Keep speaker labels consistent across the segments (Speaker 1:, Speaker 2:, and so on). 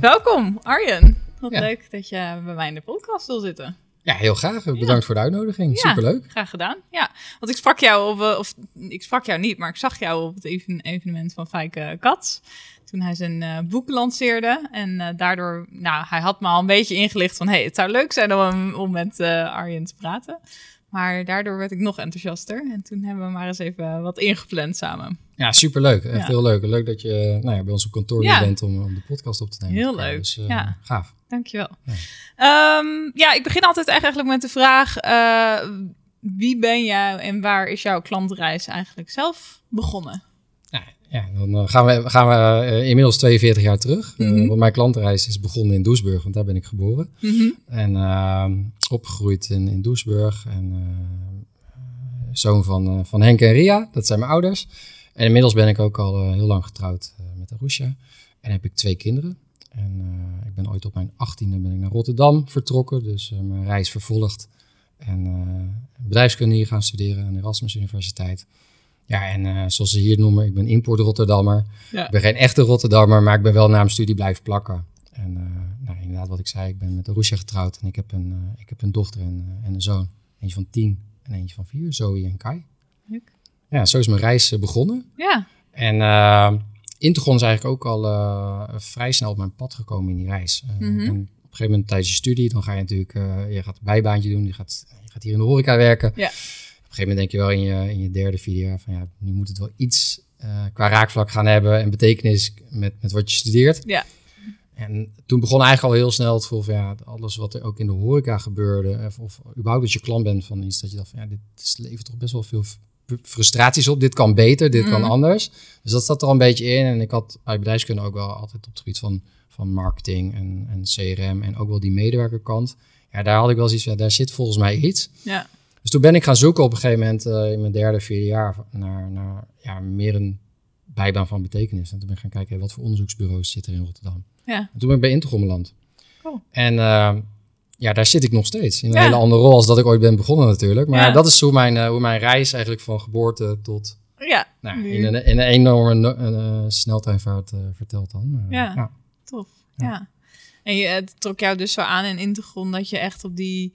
Speaker 1: Welkom Arjen. Wat
Speaker 2: Ja.
Speaker 1: leuk dat je bij mij in de podcast wil zitten.
Speaker 2: Ja, heel graag. Bedankt voor de uitnodiging.
Speaker 1: Ja.
Speaker 2: Superleuk.
Speaker 1: Graag gedaan. Ja, want ik sprak jou op, eh, of ik sprak jou niet, maar ik zag jou op het even- evenement van Fijke Kats. Toen hij zijn eh, boek lanceerde. En eh, daardoor, nou, hij had me al een beetje ingelicht van, hey, het zou leuk zijn om, om met Arjen te praten. Maar daardoor werd ik nog enthousiaster. En toen hebben we maar eens even wat ingepland samen.
Speaker 2: Ja, superleuk. Echt
Speaker 1: Ja.
Speaker 2: heel leuk. Leuk dat je nou ja, bij ons op kantoor
Speaker 1: Ja.
Speaker 2: bent om, om de podcast op te nemen.
Speaker 1: Heel leuk,
Speaker 2: Dus, eh,
Speaker 1: ja.
Speaker 2: Gaaf.
Speaker 1: Dankjewel.
Speaker 2: Ja.
Speaker 1: Ja. ja, ik begin altijd eigenlijk met de vraag: eh, wie ben jij en waar is jouw klantreis eigenlijk zelf begonnen?
Speaker 2: Ja, ja, dan eh, gaan we, gaan we inmiddels 42 jaar terug.
Speaker 1: Mhm.
Speaker 2: want mijn klantreis is begonnen in Doesburg, want daar ben ik geboren.
Speaker 1: Mhm.
Speaker 2: En eh, opgegroeid in, in Doesburg. En zoon van, van Henk en Ria, dat zijn mijn ouders. En inmiddels ben ik ook al eh, heel lang getrouwd eh, met Arusha. En heb ik twee kinderen. En eh, ik ben ooit op mijn achttiende ben ik naar Rotterdam vertrokken. Dus mijn reis vervolgd. En bedrijfskunde hier gaan studeren aan de Erasmus Universiteit. Ja, en zoals ze hier noemen, ik ben import Rotterdammer.
Speaker 1: Ja.
Speaker 2: Ik ben geen echte Rotterdammer, maar ik ben wel na mijn studie blijven plakken. En nou, inderdaad, wat ik zei, ik ben met Arusha getrouwd. En ik heb een, ik heb een dochter en, en een zoon. Eentje van tien en eentje van vier, Zoe en Kai. Ja, zo is mijn reis eh, begonnen.
Speaker 1: Ja,
Speaker 2: En Intergon is eigenlijk ook al eh, vrij snel op mijn pad gekomen in die reis.
Speaker 1: Mhm.
Speaker 2: en op een gegeven moment tijdens je studie, dan ga je natuurlijk, je gaat een bijbaantje doen, je gaat, je gaat hier in de horeca werken.
Speaker 1: Ja.
Speaker 2: Op een gegeven moment denk je wel in je, in je derde, vierde jaar van ja, nu moet het wel iets qua raakvlak gaan hebben en betekenis met, met wat je studeert.
Speaker 1: Ja.
Speaker 2: En toen begon eigenlijk al heel snel het gevoel van ja, alles wat er ook in de horeca gebeurde, of, of überhaupt dat je klant bent van iets, dat je dacht van ja, dit is- levert toch best wel veel frustraties op. Dit kan beter, dit kan
Speaker 1: Mhm.
Speaker 2: anders. Dus dat zat er al een beetje in. En ik had bij bedrijfskunde ook wel altijd op het gebied van, van marketing en, en CRM en ook wel die medewerkerkant. Ja, daar had ik wel zoiets van, ja, daar zit volgens mij iets.
Speaker 1: ja,
Speaker 2: Dus toen ben ik gaan zoeken op een gegeven moment eh, in mijn derde, vierde jaar naar, naar ja, meer een bijbaan van betekenis. En toen ben ik gaan kijken, hey, wat voor onderzoeksbureaus zitten er in Rotterdam.
Speaker 1: ja.
Speaker 2: En toen ben ik bij Intergom beland.
Speaker 1: Cool.
Speaker 2: En eh, ja, daar zit ik nog steeds. In een
Speaker 1: Ja.
Speaker 2: hele andere rol als dat ik ooit ben begonnen natuurlijk. Maar
Speaker 1: Ja.
Speaker 2: dat is hoe mijn, eh, hoe mijn reis eigenlijk van geboorte tot
Speaker 1: Ja,
Speaker 2: nou, in, een, in een enorme no- eh, sneltreinvaart eh, vertelt dan. Eh,
Speaker 1: Ja. tof. Ja. En je, het trok jou dus zo aan in Intergon dat je echt op die,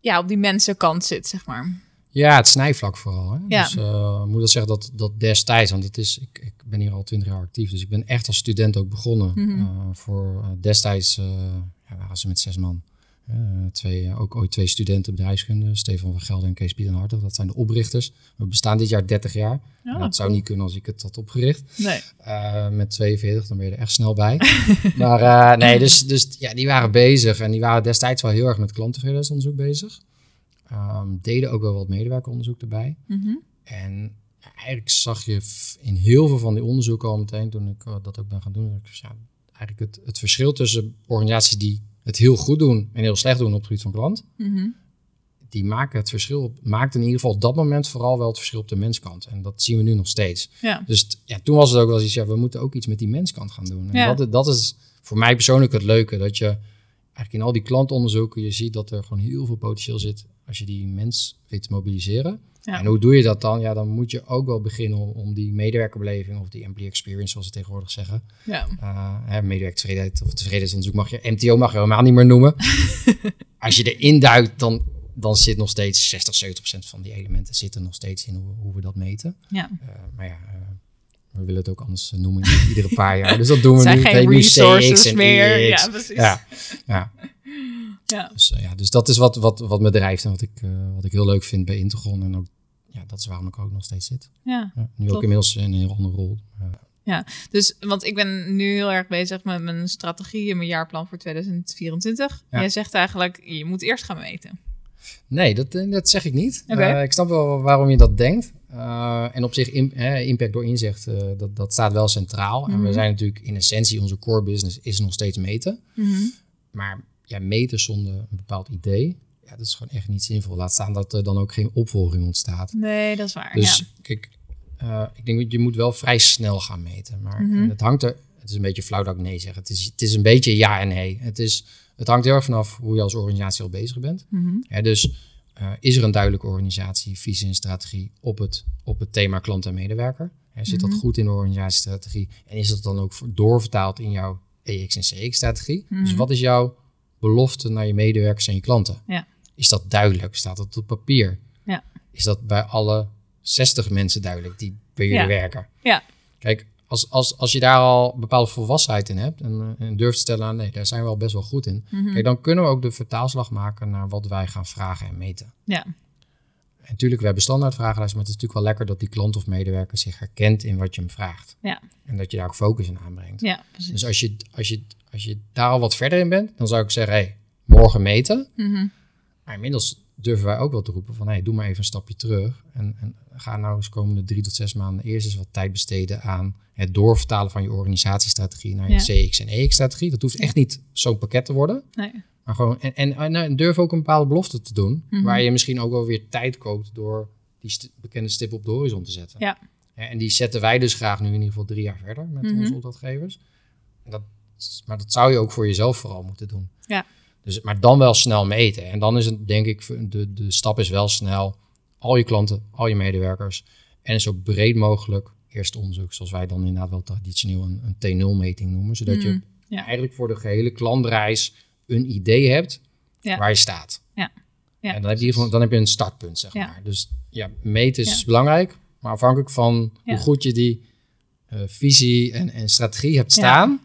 Speaker 1: ja, op die mensenkant zit, zeg maar.
Speaker 2: Ja, het snijvlak vooral. Hè?
Speaker 1: Ja.
Speaker 2: Dus eh, moet dat zeggen dat, dat destijds, want het is, ik, ik ben hier al twintig jaar actief, dus ik ben echt als student ook begonnen.
Speaker 1: Mhm.
Speaker 2: Voor destijds ja, waren ze met zes man. Eh, twee, eh, ook ooit twee studenten bedrijfskunde, Stefan van Gelder en Kees Pieter Hartog. Dat zijn de oprichters. We bestaan dit jaar 30 jaar.
Speaker 1: Ja,
Speaker 2: En dat zou niet kunnen als ik het had opgericht.
Speaker 1: Nee.
Speaker 2: Eh, met 42, dan ben je er echt snel bij. maar nee, dus, dus ja, die waren bezig. En die waren destijds wel heel erg met klanttevredenheidsonderzoek bezig. Ehm, deden ook wel wat medewerkeronderzoek erbij.
Speaker 1: Mhm.
Speaker 2: En eigenlijk zag je in heel veel van die onderzoeken al meteen, toen ik dat ook ben gaan doen, dat ik, ja, eigenlijk het, het verschil tussen organisaties die het heel goed doen en heel slecht doen op het gebied van klant,
Speaker 1: Mhm.
Speaker 2: die maken het verschil, op- maakten in ieder geval op dat moment vooral wel het verschil op de menskant. En dat zien we nu nog steeds.
Speaker 1: Ja.
Speaker 2: Dus t- ja, toen was het ook wel iets, ja, we moeten ook iets met die menskant gaan doen. En
Speaker 1: Ja.
Speaker 2: dat, dat is voor mij persoonlijk het leuke, dat je eigenlijk in al die klantonderzoeken, je ziet dat er gewoon heel veel potentieel zit als je die mens weet te mobiliseren.
Speaker 1: Ja.
Speaker 2: En hoe doe je dat dan? Ja, dan moet je ook wel beginnen om, om die medewerkerbeleving of die employee experience, zoals ze tegenwoordig zeggen.
Speaker 1: Ja.
Speaker 2: Uh, hè, medewerkertevredenheid of tevredenheidsonderzoek mag je, MTO mag je helemaal niet meer noemen. als je erin duikt, dan, dan zit nog steeds 60, 70 procent van die elementen zitten nog steeds in hoe, hoe we dat meten.
Speaker 1: Ja.
Speaker 2: Uh, maar ja, uh, we willen het ook anders noemen iedere paar jaar. Dus dat doen we
Speaker 1: Het
Speaker 2: nu.
Speaker 1: zijn geen resources
Speaker 2: CX
Speaker 1: meer.
Speaker 2: EX.
Speaker 1: Ja, precies.
Speaker 2: Ja, ja.
Speaker 1: Ja.
Speaker 2: Dus, uh, ja, dus dat is wat, wat, wat me drijft en wat ik, uh, wat ik heel leuk vind bij Intergon. En ook, ja, dat is waarom ik ook nog steeds zit.
Speaker 1: Ja,
Speaker 2: nu
Speaker 1: top.
Speaker 2: ook inmiddels in een heel andere rol.
Speaker 1: Ja, dus want ik ben nu heel erg bezig met mijn strategie en mijn jaarplan voor 2024.
Speaker 2: Ja.
Speaker 1: Jij zegt eigenlijk, je moet eerst gaan meten.
Speaker 2: Nee, dat, eh, dat zeg ik niet. Uh, ik snap wel waarom je dat denkt. Uh, en op zich impact door inzicht, uh, dat, dat staat wel centraal. En we zijn natuurlijk in essentie, onze core business is nog steeds meten. Maar ja, meten zonder een bepaald idee, ja, dat is gewoon echt niet zinvol. Laat staan dat er dan ook geen opvolging ontstaat.
Speaker 1: Nee, dat is waar.
Speaker 2: Dus
Speaker 1: ja.
Speaker 2: kijk, uh, ik denk dat je moet wel vrij snel gaan meten. Maar
Speaker 1: Mhm.
Speaker 2: het hangt er, het is een beetje flauw dat ik nee zeg. Het is, het is een beetje ja en nee. Het, is, het hangt heel erg vanaf hoe je als organisatie al bezig bent.
Speaker 1: Mhm.
Speaker 2: Ja, dus uh, is er een duidelijke organisatie, visie en strategie op het, op het thema klant en medewerker? Ja, zit
Speaker 1: Mhm.
Speaker 2: dat goed in de organisatiestrategie? En is dat dan ook doorvertaald in jouw EX en CX-strategie? Dus
Speaker 1: Mhm.
Speaker 2: wat is jouw belofte naar je medewerkers en je klanten?
Speaker 1: Ja.
Speaker 2: Is dat duidelijk? Staat dat op papier?
Speaker 1: Ja.
Speaker 2: Is dat bij alle 60 mensen duidelijk die bij jullie
Speaker 1: Ja.
Speaker 2: werken?
Speaker 1: Ja.
Speaker 2: Kijk, als, als, als je daar al bepaalde volwassenheid in hebt en, eh, en durft te stellen, aan, nee, daar zijn we al best wel goed in.
Speaker 1: Mhm.
Speaker 2: Kijk, dan kunnen we ook de vertaalslag maken naar wat wij gaan vragen en meten.
Speaker 1: Ja.
Speaker 2: En natuurlijk, we hebben standaard vragenlijsten, maar het is natuurlijk wel lekker dat die klant of medewerker zich herkent in wat je hem vraagt.
Speaker 1: Ja.
Speaker 2: En dat je daar ook focus in aanbrengt.
Speaker 1: ja, precies.
Speaker 2: Dus als je, als, je, als je daar al wat verder in bent, dan zou ik zeggen, hey, morgen meten.
Speaker 1: Mhm.
Speaker 2: Maar inmiddels durven wij ook wel te roepen van, hey, doe maar even een stapje terug. En, en ga nou eens komende drie tot zes maanden eerst eens wat tijd besteden aan het doorvertalen van je organisatiestrategie naar je
Speaker 1: Ja.
Speaker 2: CX en EX-strategie. Dat hoeft echt niet zo'n pakket te worden.
Speaker 1: Nee.
Speaker 2: Maar gewoon, en, en, en, en durf ook een bepaalde belofte te doen,
Speaker 1: Mhm.
Speaker 2: waar je misschien ook wel weer tijd koopt door die st- bekende stip op de horizon te zetten.
Speaker 1: Ja.
Speaker 2: En die zetten wij dus graag nu in ieder geval drie jaar verder met
Speaker 1: Mhm.
Speaker 2: onze opdrachtgevers. Dat, maar dat zou je ook voor jezelf vooral moeten doen.
Speaker 1: Ja.
Speaker 2: Dus, maar dan wel snel meten. En dan is het denk ik, de, de stap is wel snel. Al je klanten, al je medewerkers. En zo breed mogelijk eerst onderzoek, zoals wij dan inderdaad wel traditioneel een, een T0-meting noemen. Zodat je
Speaker 1: Mhm. Ja.
Speaker 2: eigenlijk voor de gehele klantreis een idee hebt
Speaker 1: Ja.
Speaker 2: waar je staat.
Speaker 1: Ja. Ja,
Speaker 2: en dan heb, je, dan heb je een startpunt, zeg
Speaker 1: Ja.
Speaker 2: maar. Dus ja, meten is belangrijk. Maar afhankelijk van hoe goed je die eh, visie en, en strategie hebt staan.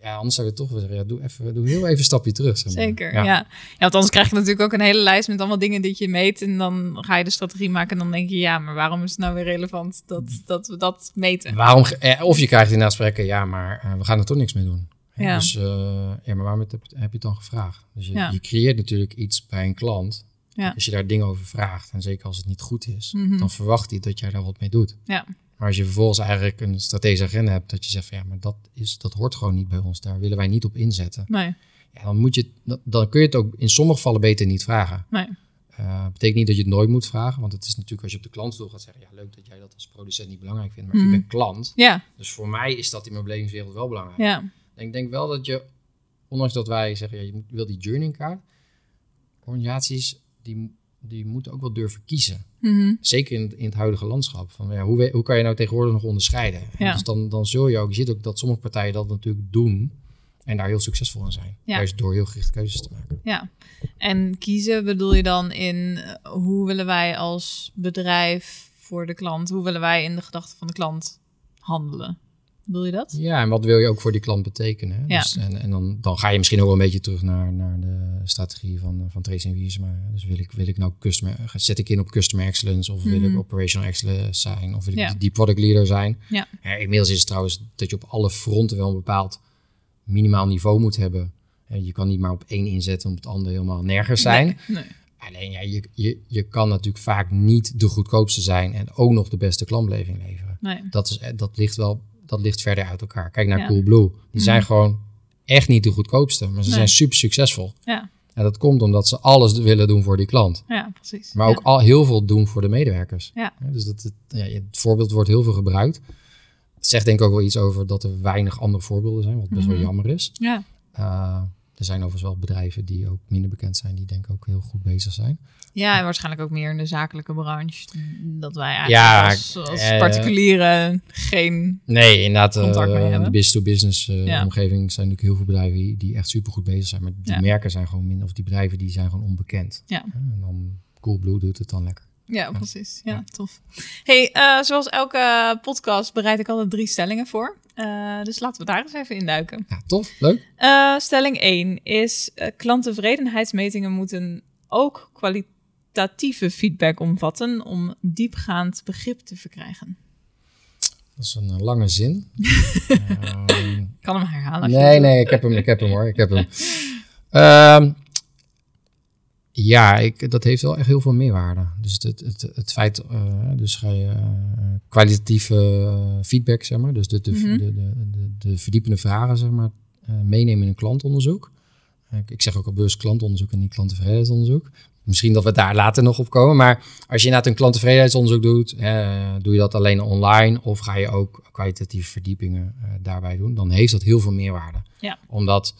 Speaker 2: Ja. anders zou je toch wel zeggen, ja, doe, even, doe heel even een stapje terug. Zeg maar.
Speaker 1: Zeker, ja. ja. want anders krijg je natuurlijk ook een hele lijst met allemaal dingen die je meet. En dan ga je de strategie maken en dan denk je, ja, maar waarom is het nou weer relevant dat, dat we dat meten?
Speaker 2: Waarom, eh, of je krijgt in gesprekken, ja, maar eh, we gaan er toch niks mee doen.
Speaker 1: Ja.
Speaker 2: Dus, eh, ja, maar waarom heb, heb je het dan gevraagd? Dus je,
Speaker 1: Ja.
Speaker 2: je creëert natuurlijk iets bij een klant.
Speaker 1: Ja.
Speaker 2: Als je daar dingen over vraagt, en zeker als het niet goed is,
Speaker 1: Mhm.
Speaker 2: dan verwacht hij dat jij daar wat mee doet.
Speaker 1: Ja.
Speaker 2: Maar als je vervolgens eigenlijk een strategische agenda hebt, dat je zegt van ja, maar dat, is, dat hoort gewoon niet bij ons. Daar willen wij niet op inzetten.
Speaker 1: Nee,
Speaker 2: Ja, dan, moet je, dan- kun je het ook in sommige gevallen beter niet vragen.
Speaker 1: nee.
Speaker 2: Eh betekent niet dat je het nooit moet vragen, want het is natuurlijk als je op de klantstoel gaat zeggen, ja leuk dat jij dat als producent niet belangrijk vindt, maar
Speaker 1: Mhm.
Speaker 2: ik ben klant.
Speaker 1: Ja,
Speaker 2: Dus voor mij is dat in mijn belevingswereld wel belangrijk.
Speaker 1: ja,
Speaker 2: En ik denk wel dat je, ondanks dat wij zeggen, ja, je wil die journey kaart, organisaties die, die moeten ook wel durven kiezen.
Speaker 1: Mhm.
Speaker 2: Zeker in, het- in het huidige landschap. Van, ja, hoe, hoe kan je nou tegenwoordig nog onderscheiden?
Speaker 1: Ja.
Speaker 2: Dus dan, dan zul je ook, je ziet ook dat sommige partijen dat natuurlijk doen en daar heel succesvol in zijn.
Speaker 1: Ja.
Speaker 2: Juist door heel gericht keuzes te maken.
Speaker 1: ja. En kiezen bedoel je dan in eh, hoe willen wij als bedrijf voor de klant, hoe willen wij in de gedachten van de klant handelen? Bedoel je dat?
Speaker 2: Ja, en wat wil je ook voor die klant betekenen? hè?
Speaker 1: Ja.
Speaker 2: Dus, en en dan, dan ga je misschien ook wel een beetje terug naar, naar de strategie van, van Tracy en Wiersma. Dus wil ik, wil ik nou customer, zet ik in op customer excellence of wil
Speaker 1: Mhm.
Speaker 2: ik operational excellence zijn of wil ik
Speaker 1: Ja.
Speaker 2: die, die product leader zijn?
Speaker 1: Ja.
Speaker 2: inmiddels is het trouwens dat je op alle fronten wel een bepaald minimaal niveau moet hebben. En je kan niet maar op één inzetten om het andere helemaal nergens zijn.
Speaker 1: Nee. nee.
Speaker 2: Alleen ja, je, je, je kan natuurlijk vaak niet de goedkoopste zijn en ook nog de beste klantbeleving leveren.
Speaker 1: nee.
Speaker 2: Dat, is, eh, dat ligt wel dat ligt verder uit elkaar. Kijk naar
Speaker 1: Ja.
Speaker 2: Coolblue. Die
Speaker 1: Mhm.
Speaker 2: zijn gewoon echt niet de goedkoopste, maar ze
Speaker 1: Nee.
Speaker 2: zijn super succesvol.
Speaker 1: Ja,
Speaker 2: En dat komt omdat ze alles willen doen voor die klant.
Speaker 1: ja, precies.
Speaker 2: Maar
Speaker 1: Ja.
Speaker 2: ook al heel veel doen voor de medewerkers.
Speaker 1: Ja.
Speaker 2: Dus dat, het, ja, het voorbeeld wordt heel veel gebruikt. Zegt denk ik ook wel iets over dat er weinig andere voorbeelden zijn, wat best
Speaker 1: Mhm.
Speaker 2: wel jammer is.
Speaker 1: Ja,
Speaker 2: Uh, er zijn overigens wel bedrijven die ook minder bekend zijn, die denk ik ook heel goed bezig zijn.
Speaker 1: ja, en waarschijnlijk ook meer in de zakelijke branche. Dat wij eigenlijk
Speaker 2: Ja,
Speaker 1: als, als
Speaker 2: eh,
Speaker 1: particulieren geen...
Speaker 2: Nee, inderdaad.
Speaker 1: Contact mee
Speaker 2: eh, in de business-to-business eh,
Speaker 1: Ja.
Speaker 2: omgeving zijn natuurlijk heel veel bedrijven die, echt super goed bezig zijn. Maar die
Speaker 1: Ja.
Speaker 2: merken zijn gewoon minder, of die bedrijven die zijn gewoon onbekend.
Speaker 1: Ja.
Speaker 2: En dan Coolblue doet het dan lekker.
Speaker 1: Ja, precies. Ja,
Speaker 2: Ja.
Speaker 1: tof. Hey, eh, zoals elke podcast bereid ik altijd drie stellingen voor. Eh, dus laten we daar eens even induiken.
Speaker 2: Ja, tof, leuk.
Speaker 1: Eh, stelling 1 is: uh, klanttevredenheidsmetingen moeten ook kwalitatieve feedback omvatten om diepgaand begrip te verkrijgen.
Speaker 2: Dat is een lange zin. Ehm,
Speaker 1: Ik kan hem herhalen.
Speaker 2: nee, nee, ik heb hem, ik heb hem hoor, ik heb hem. Ja, ik, dat heeft wel echt heel veel meerwaarde. Dus het, het, het, het feit, uh, dus ga je uh, kwalitatieve uh, feedback, zeg maar, dus de, de,
Speaker 1: Mhm.
Speaker 2: de, de, de, de verdiepende vragen, zeg maar, uh, meenemen in een klantonderzoek. Ik, ik zeg ook al bewust klantonderzoek en niet klanttevredenheidsonderzoek. Misschien dat we daar later nog op komen. Maar als je inderdaad een klanttevredenheidsonderzoek doet, eh, doe je dat alleen online of ga je ook kwalitatieve verdiepingen eh, daarbij doen, dan heeft dat heel veel meerwaarde.
Speaker 1: Ja.
Speaker 2: Omdat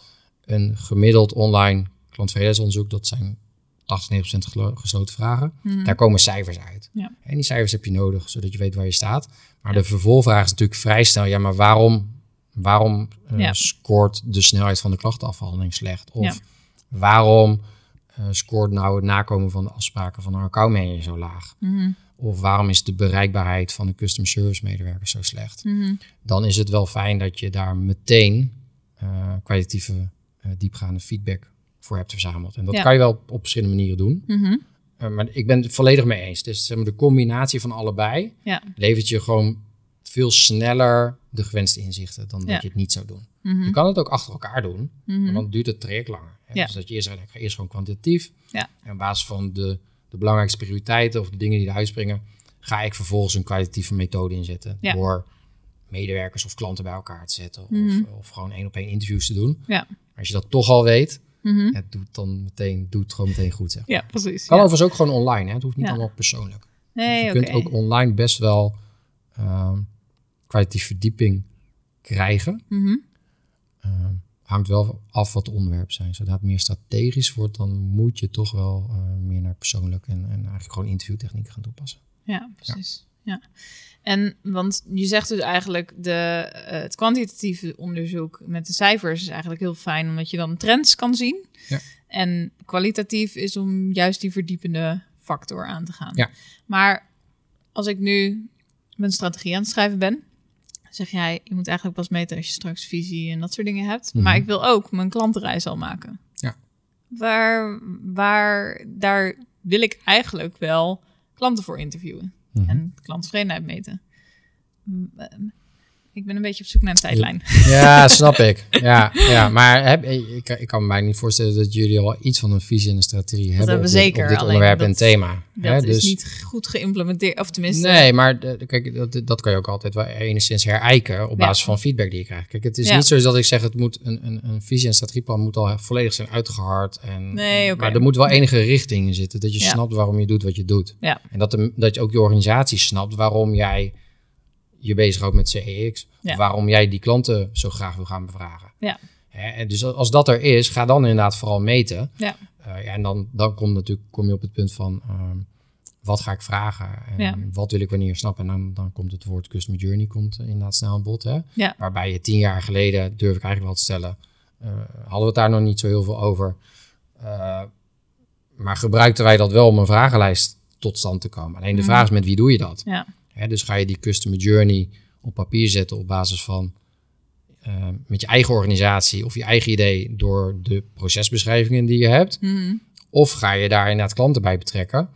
Speaker 2: een gemiddeld online klanttevredenheidsonderzoek, dat zijn 98% gelo- gesloten vragen,
Speaker 1: Mhm.
Speaker 2: daar komen cijfers uit.
Speaker 1: Ja.
Speaker 2: En die cijfers heb je nodig, zodat je weet waar je staat. Maar de vervolgvraag is natuurlijk vrij snel, ja, maar waarom, waarom eh,
Speaker 1: Ja.
Speaker 2: scoort de snelheid van de klachtenafhandeling slecht? Of waarom eh, scoort nou het nakomen van de afspraken van een accountmanager zo laag?
Speaker 1: Mhm.
Speaker 2: Of waarom is de bereikbaarheid van de customer service medewerkers zo slecht?
Speaker 1: Mhm.
Speaker 2: Dan is het wel fijn dat je daar meteen eh, kwalitatieve, diepgaande feedback voor hebt verzameld. En dat
Speaker 1: Ja.
Speaker 2: kan je wel op, verschillende manieren doen.
Speaker 1: Mhm.
Speaker 2: Eh, maar ik ben het volledig mee eens. Dus zeg maar, de combinatie van allebei
Speaker 1: Ja.
Speaker 2: levert je gewoon veel sneller de gewenste inzichten dan dat je het niet zou doen.
Speaker 1: Mhm.
Speaker 2: Je kan het ook achter elkaar doen,
Speaker 1: Mhm.
Speaker 2: maar dan duurt het traject langer. Hè? Dus dat je eerst, ik ga eerst gewoon kwantitatief.
Speaker 1: Ja.
Speaker 2: En op basis van de, de belangrijkste prioriteiten of de dingen die eruit springen, ga ik vervolgens een kwalitatieve methode inzetten. Door medewerkers of klanten bij elkaar te zetten. Of, of gewoon één op één interviews te doen. Als je dat toch al weet,
Speaker 1: Mhm.
Speaker 2: het doet dan meteen, doet gewoon meteen goed. Zeg.
Speaker 1: Ja, precies.
Speaker 2: Kan
Speaker 1: ja.
Speaker 2: overigens ook gewoon online. Hè? Het hoeft niet
Speaker 1: Ja.
Speaker 2: allemaal persoonlijk.
Speaker 1: Nee,
Speaker 2: Dus je kunt ook online best wel ehm kwalitatieve verdieping krijgen.
Speaker 1: Mhm.
Speaker 2: Ehm, hangt wel af wat de onderwerpen zijn. Zodra het meer strategisch wordt, dan moet je toch wel eh, meer naar persoonlijk en, en eigenlijk gewoon interviewtechnieken gaan toepassen.
Speaker 1: Ja, precies. Ja. En want je zegt dus eigenlijk de, eh, het kwantitatieve onderzoek met de cijfers is eigenlijk heel fijn, omdat je dan trends kan zien.
Speaker 2: Ja.
Speaker 1: En kwalitatief is om juist die verdiepende factor aan te gaan.
Speaker 2: Ja.
Speaker 1: Maar als ik nu mijn strategie aan het schrijven ben, zeg jij, je moet eigenlijk pas meten als je straks visie en dat soort dingen hebt.
Speaker 2: Mhm.
Speaker 1: Maar ik wil ook mijn klantenreis al maken.
Speaker 2: Ja.
Speaker 1: Waar, waar, daar wil ik eigenlijk wel klanten voor interviewen
Speaker 2: Mhm.
Speaker 1: en klanttevredenheid meten. Ik ben een beetje op zoek naar een tijdlijn.
Speaker 2: Ja, snap ik. Ja, ja. maar heb, ik, ik kan me mij niet voorstellen dat jullie al iets van een visie en een strategie hebben,
Speaker 1: hebben
Speaker 2: op
Speaker 1: we
Speaker 2: dit,
Speaker 1: zeker,
Speaker 2: op dit
Speaker 1: alleen
Speaker 2: onderwerp
Speaker 1: dat-
Speaker 2: en thema.
Speaker 1: Dat
Speaker 2: hè?
Speaker 1: is
Speaker 2: dus,
Speaker 1: niet goed geïmplementeerd, of tenminste...
Speaker 2: Nee, maar de- kijk, dat, dat kan je ook altijd wel enigszins herijken op
Speaker 1: Ja.
Speaker 2: basis van feedback die je krijgt. Kijk, het is
Speaker 1: Ja.
Speaker 2: niet zo dat ik zeg, het moet een, een, een visie- en strategieplan moet al volledig zijn uitgehard. En,
Speaker 1: Nee, oké.
Speaker 2: Maar er moet wel enige richting in zitten, dat je
Speaker 1: Ja.
Speaker 2: snapt waarom je doet wat je doet.
Speaker 1: Ja.
Speaker 2: En dat, de, dat je ook je organisatie snapt waarom jij je bezighoudt met CEX.
Speaker 1: Ja.
Speaker 2: Of waarom jij die klanten zo graag wil gaan bevragen.
Speaker 1: Ja.
Speaker 2: Hè, en dus als dat er is, ga dan inderdaad vooral meten.
Speaker 1: Ja.
Speaker 2: Eh, ja, en dan, dan komt natuurlijk, kom je op het punt van ehm, wat ga ik vragen en
Speaker 1: Ja.
Speaker 2: wat wil ik wanneer snappen. En dan, dan komt het woord customer journey komt eh, inderdaad snel aan bod. Hè?
Speaker 1: Ja.
Speaker 2: Waarbij je tien jaar geleden, durf ik eigenlijk wel te stellen, eh, hadden we het daar nog niet zo heel veel over. Maar gebruikten wij dat wel om een vragenlijst tot stand te komen. Alleen de
Speaker 1: Mhm.
Speaker 2: vraag is met wie doe je dat?
Speaker 1: Ja.
Speaker 2: Dus ga je die customer journey op papier zetten op basis van eh, met je eigen organisatie of je eigen idee door de procesbeschrijvingen die je hebt.
Speaker 1: Mhm.
Speaker 2: Of ga je daar inderdaad klanten bij betrekken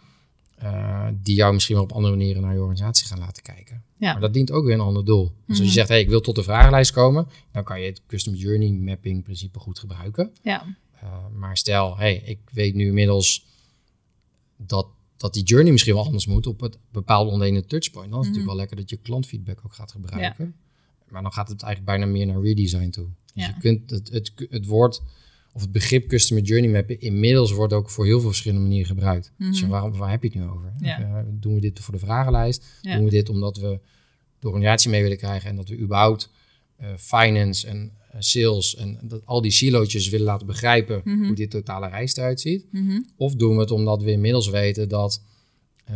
Speaker 2: eh, die jou misschien wel op andere manieren naar je organisatie gaan laten kijken.
Speaker 1: Ja.
Speaker 2: Maar dat dient ook weer een ander doel. Dus als
Speaker 1: Mhm.
Speaker 2: je zegt, hey, ik wil tot de vragenlijst komen, dan kan je het customer journey mapping principe goed gebruiken.
Speaker 1: Ja.
Speaker 2: Uh, maar stel, hey, ik weet nu inmiddels dat, dat die journey misschien wel anders moet op het bepaalde onderliggende touchpoint. Dan is het
Speaker 1: Mhm.
Speaker 2: natuurlijk wel lekker dat je klantfeedback ook gaat gebruiken. Maar dan gaat het eigenlijk bijna meer naar redesign toe. Dus
Speaker 1: Ja.
Speaker 2: je kunt het, het, het woord of het begrip customer journey mappen inmiddels wordt ook voor heel veel verschillende manieren gebruikt. Dus
Speaker 1: Mhm.
Speaker 2: waarom, waar heb je het nu over?
Speaker 1: Ja.
Speaker 2: Eh, doen we dit voor de vragenlijst? Doen we dit omdat we de organisatie mee willen krijgen en dat we überhaupt eh, finance en sales en dat, al die silootjes willen laten begrijpen
Speaker 1: Mhm.
Speaker 2: hoe dit totale reis eruit ziet?
Speaker 1: Mhm.
Speaker 2: Of doen we het omdat we inmiddels weten dat eh,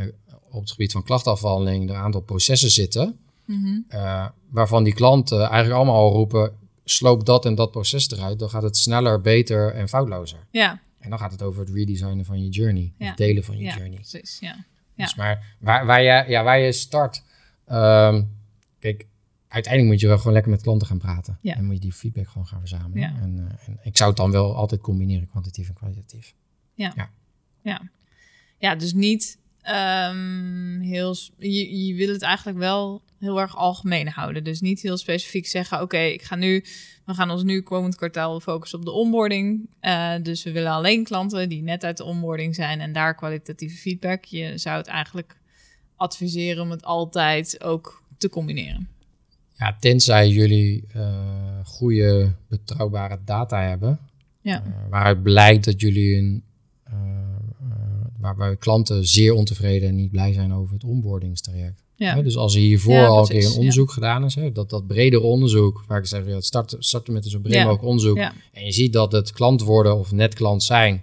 Speaker 2: op het gebied van klachtafhandeling er een aantal processen zitten
Speaker 1: Mhm.
Speaker 2: eh, waarvan die klanten eigenlijk allemaal al roepen, sloop dat en dat proces eruit, dan gaat het sneller, beter en foutlozer.
Speaker 1: Ja.
Speaker 2: En dan gaat het over het redesignen van je journey,
Speaker 1: Ja.
Speaker 2: het delen van je
Speaker 1: Ja,
Speaker 2: journey.
Speaker 1: precies. Ja. Ja.
Speaker 2: Dus maar waar, waar, je, ja, waar je start, ehm, kijk, uiteindelijk moet je wel gewoon lekker met klanten gaan praten.
Speaker 1: Ja.
Speaker 2: En moet je die feedback gewoon gaan verzamelen.
Speaker 1: Ja.
Speaker 2: En, eh, en ik zou het dan wel altijd combineren, kwantitatief en kwalitatief.
Speaker 1: Ja, dus niet ehm, heel... Je, je wil het eigenlijk wel heel erg algemeen houden. Dus niet heel specifiek zeggen: oké, ik ga nu, we gaan ons nu komend kwartaal focussen op de onboarding. Uh, dus we willen alleen klanten die net uit de onboarding zijn en daar kwalitatieve feedback. Je zou het eigenlijk adviseren om het altijd ook te combineren.
Speaker 2: Ja, tenzij jullie uh, goede, betrouwbare data hebben.
Speaker 1: Ja.
Speaker 2: Uh, waaruit blijkt dat jullie een waarbij klanten zeer ontevreden en niet blij zijn over het onboardingstraject.
Speaker 1: Ja.
Speaker 2: dus als er hiervoor al een keer een onderzoek gedaan is, hè, dat, dat bredere onderzoek, waar ik zeg, ja, het starten, starten met een zo breed mogelijk onderzoek. En je ziet dat het klant worden of net klant zijn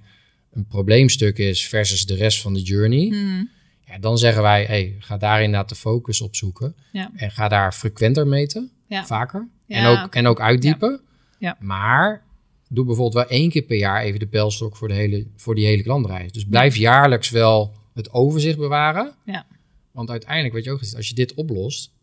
Speaker 2: een probleemstuk is versus de rest van de journey.
Speaker 1: Hmm.
Speaker 2: Ja, dan zeggen wij, hey, ga daar inderdaad de focus op zoeken. En ga daar frequenter meten, vaker. en, ook, en ook uitdiepen.
Speaker 1: Ja.
Speaker 2: Maar doe bijvoorbeeld wel één keer per jaar even de pijlstok voor, de hele, voor die hele klantreis. Dus blijf jaarlijks wel het overzicht bewaren.
Speaker 1: Ja.
Speaker 2: Want uiteindelijk, weet je ook, als je dit oplost,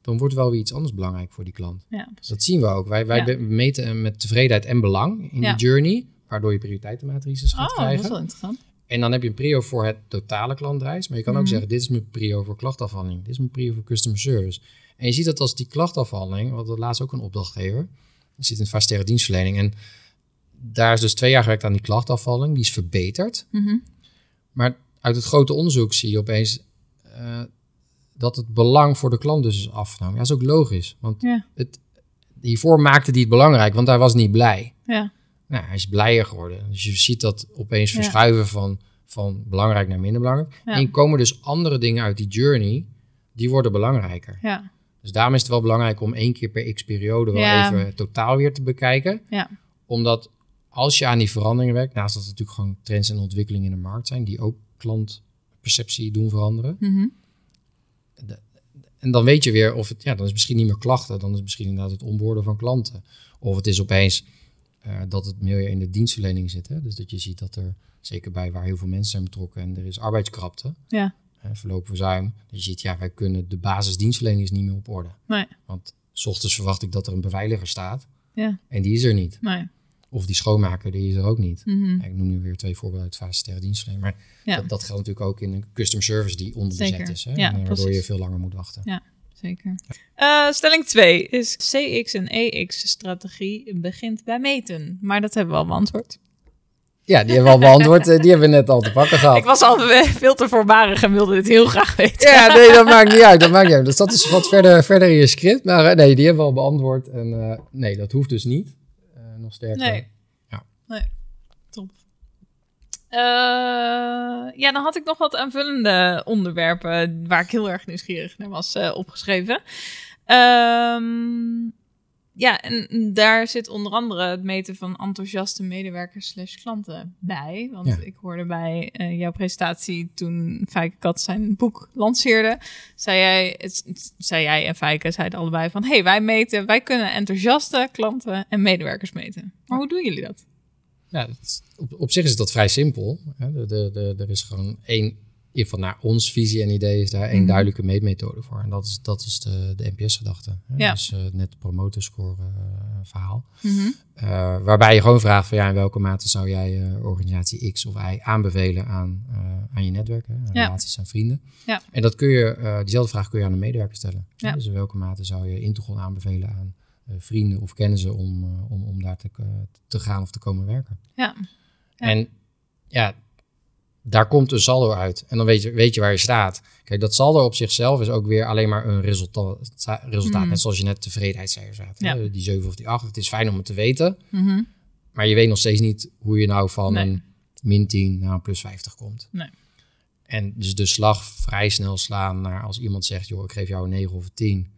Speaker 2: dan wordt wel weer iets anders belangrijk voor die klant.
Speaker 1: Ja,
Speaker 2: dat zien we ook. Wij, wij meten met tevredenheid en belang in die journey, waardoor je prioriteitenmatrices gaat
Speaker 1: oh,
Speaker 2: krijgen.
Speaker 1: Dat is wel interessant.
Speaker 2: En dan heb je een prio voor het totale klantreis. Maar je kan ook
Speaker 1: Mhm.
Speaker 2: zeggen, dit is mijn prio voor klachtafhandeling. Dit is mijn prio voor customer service. En je ziet dat als die klachtafhandeling, want dat laatst ook een opdrachtgever, die zit in vaststerre dienstverlening. En daar is dus twee jaar gewerkt aan die klachtafvalling. Die is verbeterd.
Speaker 1: Mhm.
Speaker 2: Maar uit het grote onderzoek zie je opeens uh, dat het belang voor de klant dus is afgenomen. Ja, dat is ook logisch. Want
Speaker 1: Ja.
Speaker 2: het, hiervoor maakte hij het belangrijk, want hij was niet blij.
Speaker 1: Ja.
Speaker 2: Nou, hij is blijer geworden. Dus je ziet dat opeens
Speaker 1: Ja.
Speaker 2: verschuiven van, van belangrijk naar minder belangrijk.
Speaker 1: Ja.
Speaker 2: En komen dus andere dingen uit die journey, die worden belangrijker.
Speaker 1: Ja.
Speaker 2: Dus daarom is het wel belangrijk om één keer per x periode wel
Speaker 1: Ja.
Speaker 2: even totaal weer te bekijken.
Speaker 1: Ja.
Speaker 2: Omdat als je aan die veranderingen werkt, naast dat het natuurlijk gewoon trends en ontwikkelingen in de markt zijn, die ook klantperceptie doen veranderen.
Speaker 1: Mhm.
Speaker 2: En dan weet je weer of het, ja, dan is misschien niet meer klachten, dan is misschien inderdaad het onboorden van klanten. Of het is opeens eh, dat het meer in de dienstverlening zit. Hè? Dus dat je ziet dat er, zeker bij waar heel veel mensen zijn betrokken en er is arbeidskrapte,
Speaker 1: Ja.
Speaker 2: eh, verloop verzuim, dat je ziet, ja, wij kunnen de basisdienstverlening is niet meer op orde.
Speaker 1: Nee.
Speaker 2: Want s ochtends verwacht ik dat er een beveiliger staat
Speaker 1: Ja.
Speaker 2: en die is er niet.
Speaker 1: Nee.
Speaker 2: Of die schoonmaker, die is er ook niet.
Speaker 1: Mhm.
Speaker 2: Ja, ik noem nu weer twee voorbeelden uit fase sterre dienstverlening. Maar
Speaker 1: Ja.
Speaker 2: dat, dat geldt natuurlijk ook in een customer service die
Speaker 1: Zeker.
Speaker 2: is. Hè? En, waardoor
Speaker 1: precies.
Speaker 2: je veel langer moet wachten.
Speaker 1: Ja, zeker. Eh, stelling 2 is CX en EX-strategie begint bij meten. Maar dat hebben we al beantwoord.
Speaker 2: Ja, die hebben we al beantwoord. eh, Die hebben we net al te pakken gehad.
Speaker 1: Ik was al veel te voorbarig en wilde dit heel graag weten.
Speaker 2: Ja, nee, dat maakt niet uit. Dat maakt niet uit. Dus dat is wat verder, verder in je script. Maar eh, nee, die hebben we al beantwoord. En nee, dat hoeft dus niet. Nog sterker.
Speaker 1: Nee.
Speaker 2: Ja.
Speaker 1: Nee. Eh, ja, dan had ik nog wat aanvullende onderwerpen waar ik heel erg nieuwsgierig naar was eh, opgeschreven. Ehm, ja, en daar zit onder andere het meten van enthousiaste medewerkers slash klanten bij. Want
Speaker 2: Ja.
Speaker 1: ik hoorde bij eh, jouw presentatie toen Fijke Kat zijn boek lanceerde, zei jij, het, het- zei jij en Fijke zeiden allebei van, hey, wij meten, wij kunnen enthousiaste klanten en medewerkers meten. Maar hoe doen jullie dat?
Speaker 2: Ja, het op, op zich is dat vrij simpel. Hè. De, de, de, er is gewoon één, in ieder geval naar ons visie en idee, is daar één
Speaker 1: Mhm.
Speaker 2: duidelijke meetmethode voor. En dat is, dat is de, de NPS-gedachte.
Speaker 1: Ja.
Speaker 2: Dus eh, net promoterscore eh, verhaal. Eh, waarbij je gewoon vraagt van ja, in welke mate zou jij organisatie X of Y aanbevelen aan, aan je netwerk, hè, aan
Speaker 1: Ja.
Speaker 2: relaties aan vrienden.
Speaker 1: Ja.
Speaker 2: En dat kun je, diezelfde vraag kun je aan een medewerker stellen.
Speaker 1: Ja.
Speaker 2: Dus in welke mate zou je Integral aanbevelen aan vrienden of kennissen om, eh, om, om daar te, eh, te gaan of te komen werken.
Speaker 1: Ja. Ja.
Speaker 2: En ja, daar komt een saldo uit. En dan weet je, weet je waar je staat. Kijk, dat saldo op zichzelf is ook weer alleen maar een resultaat. resultaat. Net zoals je net tevredenheidscijfers had.
Speaker 1: Ja.
Speaker 2: Die 7 of die 8. Het is fijn om het te weten.
Speaker 1: Mhm.
Speaker 2: Maar je weet nog steeds niet hoe je nou van
Speaker 1: Nee.
Speaker 2: een min 10 naar een plus 50 komt.
Speaker 1: Nee.
Speaker 2: En dus de slag vrij snel slaan naar als iemand zegt, joh, ik geef jou een 9 of een 10.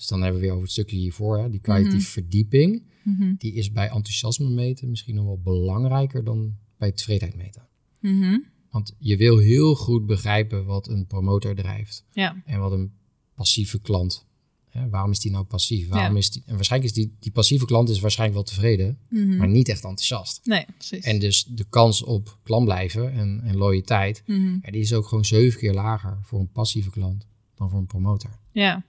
Speaker 2: Dus dan hebben we weer over het stukje hiervoor, hè, die kwalitatieve
Speaker 1: Mhm.
Speaker 2: verdieping.
Speaker 1: Mhm.
Speaker 2: Die is bij enthousiasme meten misschien nog wel belangrijker dan bij tevredenheid meten.
Speaker 1: Mhm.
Speaker 2: Want je wil heel goed begrijpen wat een promotor drijft
Speaker 1: Ja.
Speaker 2: en wat een passieve klant. Hè, waarom is die nou passief? Waarom
Speaker 1: Ja.
Speaker 2: is die, en waarschijnlijk is die, die passieve klant is waarschijnlijk wel tevreden,
Speaker 1: Mhm.
Speaker 2: maar niet echt enthousiast.
Speaker 1: Nee, precies.
Speaker 2: En dus de kans op klant blijven en, en loyaliteit, ja, die is ook gewoon zeven keer lager voor een passieve klant dan voor een promotor.
Speaker 1: Ja.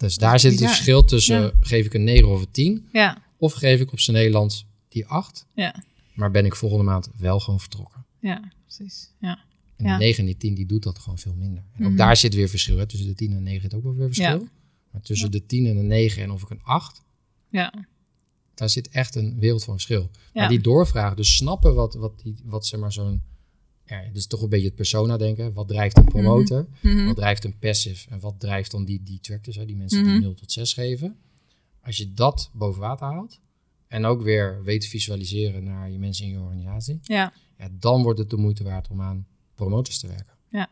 Speaker 2: Dus daar zit het verschil tussen
Speaker 1: Ja.
Speaker 2: geef ik een 9 of een 10
Speaker 1: Ja.
Speaker 2: of geef ik op zijn Nederlands die 8,
Speaker 1: Ja.
Speaker 2: maar ben ik volgende maand wel gewoon vertrokken.
Speaker 1: Ja, precies. Ja.
Speaker 2: En die 9 en die 10 die doet dat gewoon veel minder. En ook
Speaker 1: Mhm.
Speaker 2: daar zit weer verschil. Hè? Tussen de 10 en 9 zit ook wel weer verschil. Maar tussen de 10 en de 9 en of ik een 8,
Speaker 1: Ja.
Speaker 2: daar zit echt een wereld van verschil. Maar die doorvragen, dus snappen wat, wat, die, wat zeg maar zo'n... Ja, dus toch een beetje het persona denken. Wat drijft een promotor?
Speaker 1: Mhm.
Speaker 2: Wat drijft een passive? En wat drijft dan die detractors, hè, die mensen
Speaker 1: Mhm.
Speaker 2: die 0 tot 6 geven? Als je dat boven water haalt en ook weer weet te visualiseren naar je mensen in je organisatie,
Speaker 1: Ja.
Speaker 2: ja, dan wordt het de moeite waard om aan promotors te werken.
Speaker 1: Ja.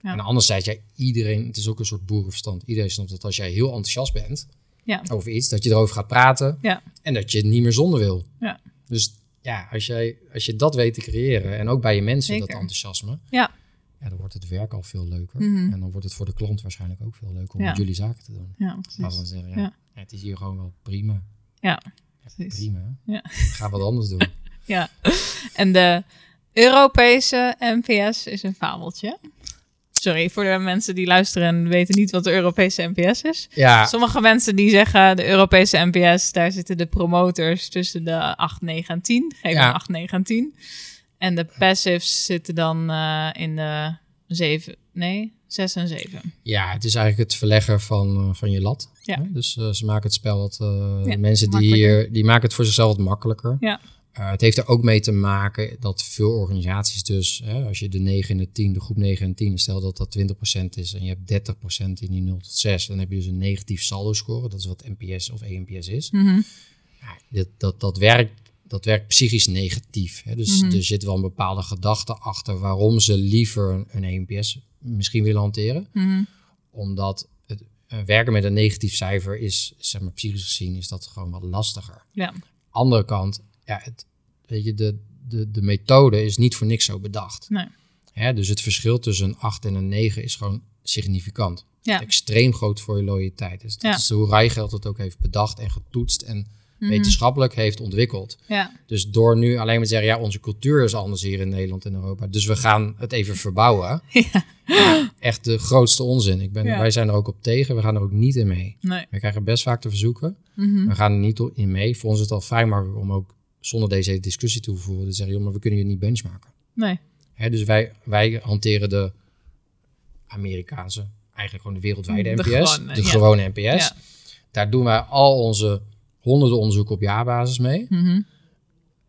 Speaker 1: Ja.
Speaker 2: En anderzijds, jij, iedereen, het is ook een soort boerenverstand. Iedereen snapt dat als jij heel enthousiast bent
Speaker 1: Ja.
Speaker 2: over iets, dat je erover gaat praten
Speaker 1: Ja.
Speaker 2: en dat je het niet meer zonder wil.
Speaker 1: Ja.
Speaker 2: Dus ja, als, jij, als je dat weet te creëren en ook bij je mensen dat enthousiasme,
Speaker 1: Ja.
Speaker 2: ja, dan wordt het werk al veel leuker.
Speaker 1: Mhm.
Speaker 2: En dan wordt het voor de klant waarschijnlijk ook veel leuker om
Speaker 1: Ja.
Speaker 2: jullie zaken te doen.
Speaker 1: Ja, precies.
Speaker 2: dan zeggen, ja, het is hier gewoon wel prima.
Speaker 1: Ja, precies.
Speaker 2: prima.
Speaker 1: Ja.
Speaker 2: Ga wat anders doen.
Speaker 1: Ja. En de Europese NPS is een fabeltje. Sorry voor de mensen die luisteren en weten niet wat de Europese NPS is.
Speaker 2: Ja,
Speaker 1: Sommige mensen die zeggen de Europese NPS, daar zitten de promoters tussen de 8, 9 en 10. Geef
Speaker 2: Ja.
Speaker 1: hem 8, 9 en 10. En de passives zitten dan eh, in de 7, nee, 6 en 7.
Speaker 2: ja, het is eigenlijk het verleggen van, eh, van je lat.
Speaker 1: Ja.
Speaker 2: Dus eh, ze maken het spel wat
Speaker 1: Ja,
Speaker 2: mensen die hier, die maken het voor zichzelf wat makkelijker.
Speaker 1: Ja.
Speaker 2: Eh, het heeft er ook mee te maken dat veel organisaties dus, hè, als je de 9 en de 10, de groep 9 en 10, stel dat dat 20% is en je hebt 30% in die 0 tot 6, dan heb je dus een negatief saldo score. Dat is wat NPS of ENPS is.
Speaker 1: Mhm.
Speaker 2: Ja, dat, dat, dat, werkt, dat werkt psychisch negatief. Hè? Dus
Speaker 1: Mhm.
Speaker 2: er zit wel een bepaalde gedachte achter waarom ze liever een, een ENPS misschien willen hanteren.
Speaker 1: Mhm.
Speaker 2: Omdat het eh, werken met een negatief cijfer is, zeg maar psychisch gezien, is dat gewoon wat lastiger.
Speaker 1: Ja.
Speaker 2: Andere kant, ja, het, weet je, de, de, de methode is niet voor niks zo bedacht.
Speaker 1: Nee.
Speaker 2: Hè? Dus het verschil tussen een 8 en een 9 is gewoon significant.
Speaker 1: Ja.
Speaker 2: Extreem groot voor je loyaliteit. Dus dat
Speaker 1: Ja.
Speaker 2: is hoe Rijgeld het ook heeft bedacht en getoetst en
Speaker 1: Mhm.
Speaker 2: wetenschappelijk heeft ontwikkeld.
Speaker 1: Ja.
Speaker 2: Dus door nu alleen maar te zeggen, ja, onze cultuur is anders hier in Nederland en Europa. Dus we gaan het even verbouwen.
Speaker 1: Ja.
Speaker 2: Echt de grootste onzin. Ik ben. Wij zijn er ook op tegen. We gaan er ook niet in mee.
Speaker 1: Nee.
Speaker 2: We krijgen best vaak te verzoeken.
Speaker 1: Mhm.
Speaker 2: We gaan er niet in mee. Voor ons is het al vrij makkelijk om ook zonder deze hele discussie te voeren. Zeggen, joh, maar we kunnen je niet benchmarken.
Speaker 1: Nee.
Speaker 2: Hè, dus wij, wij hanteren de Amerikaanse, eigenlijk gewoon de wereldwijde
Speaker 1: De
Speaker 2: NPS.
Speaker 1: gewone,
Speaker 2: de
Speaker 1: ja.
Speaker 2: gewone NPS.
Speaker 1: Ja.
Speaker 2: Daar doen wij al onze honderden onderzoeken op jaarbasis mee.
Speaker 1: Mhm.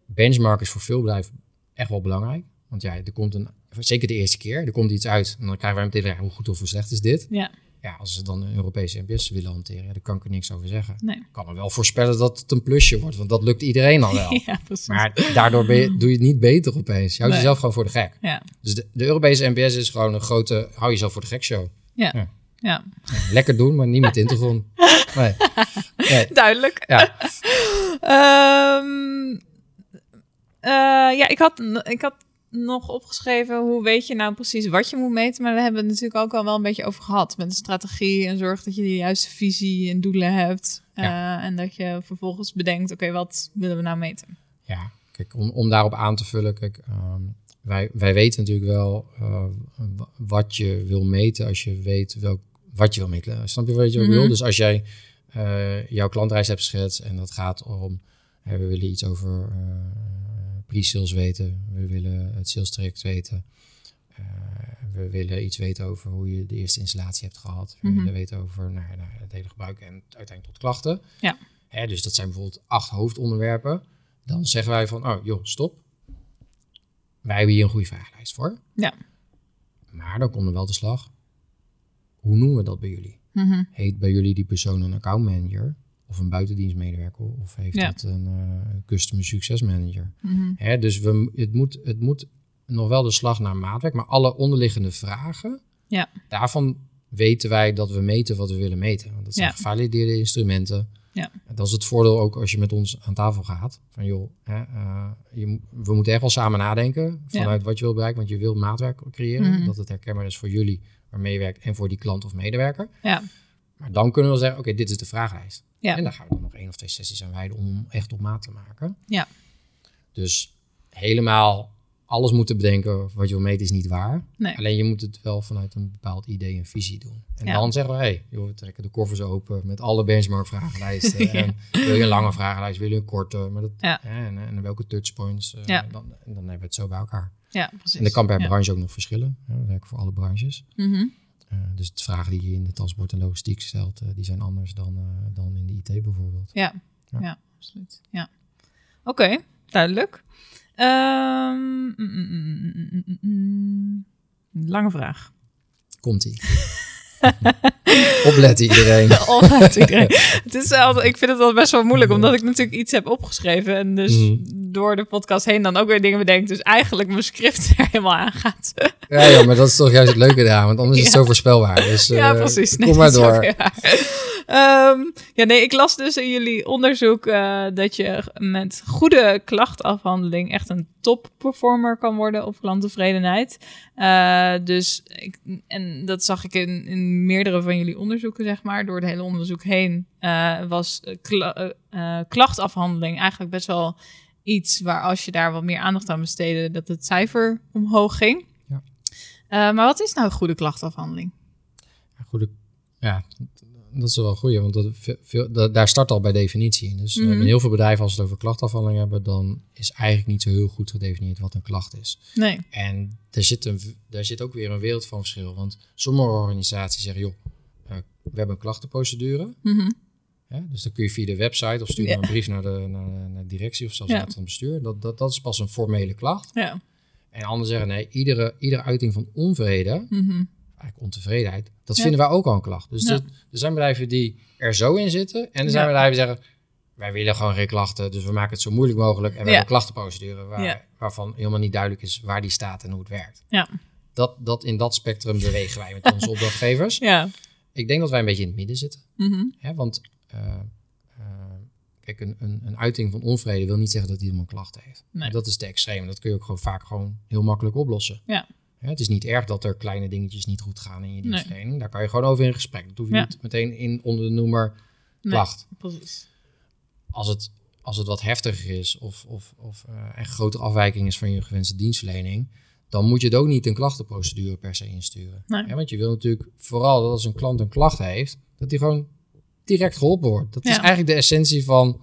Speaker 2: benchmark is voor veel bedrijven echt wel belangrijk. Want ja, er komt een, zeker de eerste keer, er komt iets uit. En dan krijgen wij meteen, ja, hoe goed of hoe slecht is dit?
Speaker 1: Ja.
Speaker 2: Ja, als ze dan een Europese NPS willen hanteren, ja, daar kan ik er niks over zeggen.
Speaker 1: Nee.
Speaker 2: Ik kan er wel voorspellen dat het een plusje wordt, want dat lukt iedereen al wel.
Speaker 1: Ja.
Speaker 2: Maar daardoor ben je, doe je het niet beter opeens. Je houdt
Speaker 1: Nee.
Speaker 2: jezelf gewoon voor de gek.
Speaker 1: Ja.
Speaker 2: Dus de, de Europese NPS is gewoon een grote, hou jezelf voor de gek show.
Speaker 1: Ja.
Speaker 2: Ja. Lekker doen, maar niet met Intergon. Nee. nee.
Speaker 1: Duidelijk.
Speaker 2: Ja.
Speaker 1: Ehm, eh, ja, ik had, ik had nog opgeschreven hoe weet je nou precies wat je moet meten. Maar daar hebben we het natuurlijk ook al wel een beetje over gehad. Met de strategie en zorg dat je de juiste visie en doelen hebt. Eh, en dat je vervolgens bedenkt, oké, wat willen we nou meten?
Speaker 2: Ja, kijk, om, om daarop aan te vullen, kijk, ehm, wij, wij weten natuurlijk wel eh, wa- wat je wil meten als je weet welk, wat je wil meten. Snap je wat je
Speaker 1: Mhm.
Speaker 2: wil? Dus als jij eh, jouw klantreis hebt geschetst en dat gaat om, hè, we willen iets over pre-sales weten, we willen het sales traject weten, eh, we willen iets weten over hoe je de eerste installatie hebt gehad, we
Speaker 1: Mhm.
Speaker 2: willen weten over nou, nou, het hele gebruik en uiteindelijk tot klachten.
Speaker 1: Ja.
Speaker 2: Hè, dus dat zijn bijvoorbeeld acht hoofdonderwerpen. Dan zeggen wij van, oh joh, stop. Wij hebben hier een goede vragenlijst voor.
Speaker 1: Ja.
Speaker 2: Maar dan komt er wel de slag. Hoe noemen we dat bij jullie?
Speaker 1: Mhm.
Speaker 2: Heet bij jullie die persoon een account manager? Of een buitendienstmedewerker? Of heeft
Speaker 1: Ja.
Speaker 2: het een eh, customer success manager?
Speaker 1: Mhm.
Speaker 2: Hè, dus we, het, moet, het moet nog wel de slag naar maatwerk. Maar alle onderliggende vragen,
Speaker 1: Ja.
Speaker 2: daarvan weten wij dat we meten wat we willen meten. Want dat zijn
Speaker 1: Ja.
Speaker 2: gevalideerde instrumenten.
Speaker 1: Ja.
Speaker 2: Dat is het voordeel ook als je met ons aan tafel gaat. Van joh, hè, eh, je, we moeten echt wel samen nadenken vanuit wat je wil bereiken. Want je wil maatwerk creëren.
Speaker 1: Mhm.
Speaker 2: Dat het herkenbaar is voor jullie waarmee je werkt en voor die klant of medewerker.
Speaker 1: Ja.
Speaker 2: Maar dan kunnen we zeggen, oké, dit is de vragenlijst.
Speaker 1: Ja.
Speaker 2: En dan gaan we dan nog één of twee sessies aan wijden om echt op maat te maken.
Speaker 1: Ja.
Speaker 2: Dus helemaal alles moeten bedenken wat je wil meten is niet waar.
Speaker 1: Nee.
Speaker 2: Alleen je moet het wel vanuit een bepaald idee en visie doen. En
Speaker 1: Ja.
Speaker 2: dan zeggen we, hey, joh, we trekken de koffers open met alle benchmark vragenlijsten.
Speaker 1: Ja.
Speaker 2: En wil je een lange vragenlijst, wil je een korte? Maar dat,
Speaker 1: Ja.
Speaker 2: en, en welke touchpoints? eh, dan, en dan hebben we het zo bij elkaar.
Speaker 1: Ja, precies.
Speaker 2: En dat kan per branche ook nog verschillen. We werken voor alle branches.
Speaker 1: Mhm.
Speaker 2: Eh, dus de vragen die je in de transport en logistiek stelt, eh, die zijn anders dan, eh, dan in de IT bijvoorbeeld.
Speaker 1: Ja,
Speaker 2: Ja.
Speaker 1: ja. absoluut. Ja. Oké, duidelijk. Ehm, mm, mm, mm. Lange vraag.
Speaker 2: Komt-ie. Opletten iedereen.
Speaker 1: Iedereen. Het is altijd, ik vind het wel best wel moeilijk, omdat ik natuurlijk iets heb opgeschreven. En dus
Speaker 2: Mhm.
Speaker 1: door de podcast heen dan ook weer dingen bedenk. Dus eigenlijk mijn script er helemaal aan gaat.
Speaker 2: Ja, ja, maar dat is toch juist het leuke eraan, want anders is het zo voorspelbaar. Dus,
Speaker 1: ja,
Speaker 2: eh,
Speaker 1: precies.
Speaker 2: Kom maar door.
Speaker 1: Ehm, ja, nee, ik las dus in jullie onderzoek eh, dat je met goede klachtafhandeling echt een topperformer kan worden op klanttevredenheid. Eh, dus ik, en dat zag ik in, in meerdere van jullie onderzoeken, zeg maar. Door het hele onderzoek heen eh, was kla- klachtafhandeling eigenlijk best wel iets waar als je daar wat meer aandacht aan besteedde, dat het cijfer omhoog ging.
Speaker 2: Ja.
Speaker 1: Maar wat is nou goede klachtafhandeling?
Speaker 2: Goede, ja, dat is wel een goeie, want dat, veel, veel- dat- daar start al bij definitie in. Dus eh,
Speaker 1: Mhm.
Speaker 2: in heel veel bedrijven, als ze het over klachtafhandeling hebben, dan is eigenlijk niet zo heel goed gedefinieerd wat een klacht is.
Speaker 1: Nee.
Speaker 2: En daar zit, een, daar zit ook weer een wereld van verschil. Want sommige organisaties zeggen, joh, eh, we hebben een klachtenprocedure. Hè? Dus dan kun je via de website of stuur
Speaker 1: Ja.
Speaker 2: een brief naar de, naar, naar de directie of zelfs
Speaker 1: Ja.
Speaker 2: naar het bestuur. Dat, dat, dat is pas een formele klacht.
Speaker 1: Ja.
Speaker 2: En anderen zeggen, nee, iedere, iedere uiting van onvrede,
Speaker 1: Mhm.
Speaker 2: Eigenlijk ontevredenheid, dat
Speaker 1: Ja.
Speaker 2: vinden wij ook al een klacht. Dus
Speaker 1: Ja.
Speaker 2: er, er zijn bedrijven die er zo in zitten. En er zijn bedrijven die zeggen, wij willen gewoon geen klachten, dus we maken het zo moeilijk mogelijk. En we hebben een klachtenprocedure waar, waarvan helemaal niet duidelijk is waar die staat en hoe het werkt.
Speaker 1: Ja.
Speaker 2: Dat, dat in dat spectrum bewegen wij met onze opdrachtgevers.
Speaker 1: Ja.
Speaker 2: Ik denk dat wij een beetje in het midden zitten.
Speaker 1: Mhm.
Speaker 2: Hè? Want eh, eh, kijk, een, een, een uiting van onvrede wil niet zeggen dat iemand een klacht heeft.
Speaker 1: Nee.
Speaker 2: Dat is te extreem. Dat kun je ook gewoon vaak gewoon heel makkelijk oplossen.
Speaker 1: Ja.
Speaker 2: Het is niet erg dat er kleine dingetjes niet goed gaan in je
Speaker 1: Nee.
Speaker 2: dienstverlening. Daar kan je gewoon over in gesprek. Dat hoef je
Speaker 1: Ja.
Speaker 2: niet meteen in onder de noemer
Speaker 1: Nee.
Speaker 2: klacht.
Speaker 1: Precies.
Speaker 2: Als het, als het wat heftiger is of, of, of eh, een grotere afwijking is van je gewenste dienstverlening, dan moet je het ook niet een klachtenprocedure per se insturen.
Speaker 1: Nee.
Speaker 2: Want je wil natuurlijk vooral dat als een klant een klacht heeft, dat die gewoon direct geholpen wordt. Dat is eigenlijk de essentie van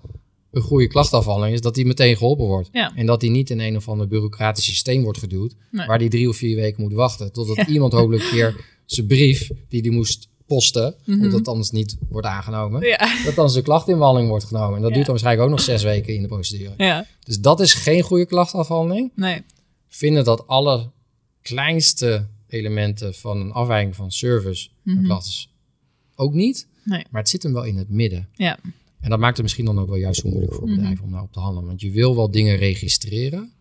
Speaker 2: een goede klachtafhandeling, is dat die meteen geholpen wordt.
Speaker 1: Ja.
Speaker 2: En dat die niet in een of ander bureaucratisch systeem wordt geduwd,
Speaker 1: Nee.
Speaker 2: waar die drie of vier weken moet wachten, totdat
Speaker 1: Ja.
Speaker 2: iemand hopelijk een keer zijn brief die die moest posten,
Speaker 1: Mhm.
Speaker 2: omdat het anders niet wordt aangenomen,
Speaker 1: Ja.
Speaker 2: dat dan zijn klachtinwandeling wordt genomen. En dat duurt dan waarschijnlijk ook nog zes weken in de procedure.
Speaker 1: Ja.
Speaker 2: Dus dat is geen goede klachtafhandeling.
Speaker 1: Nee.
Speaker 2: Vinden dat alle kleinste elementen van een afwijking van service
Speaker 1: Mhm.
Speaker 2: is ook niet.
Speaker 1: Nee.
Speaker 2: Maar het zit hem wel in het midden.
Speaker 1: Ja.
Speaker 2: En dat maakt het misschien dan ook wel juist zo moeilijk voor
Speaker 1: Mhm.
Speaker 2: bedrijven om daarop te handelen. Want je wil wel dingen registreren.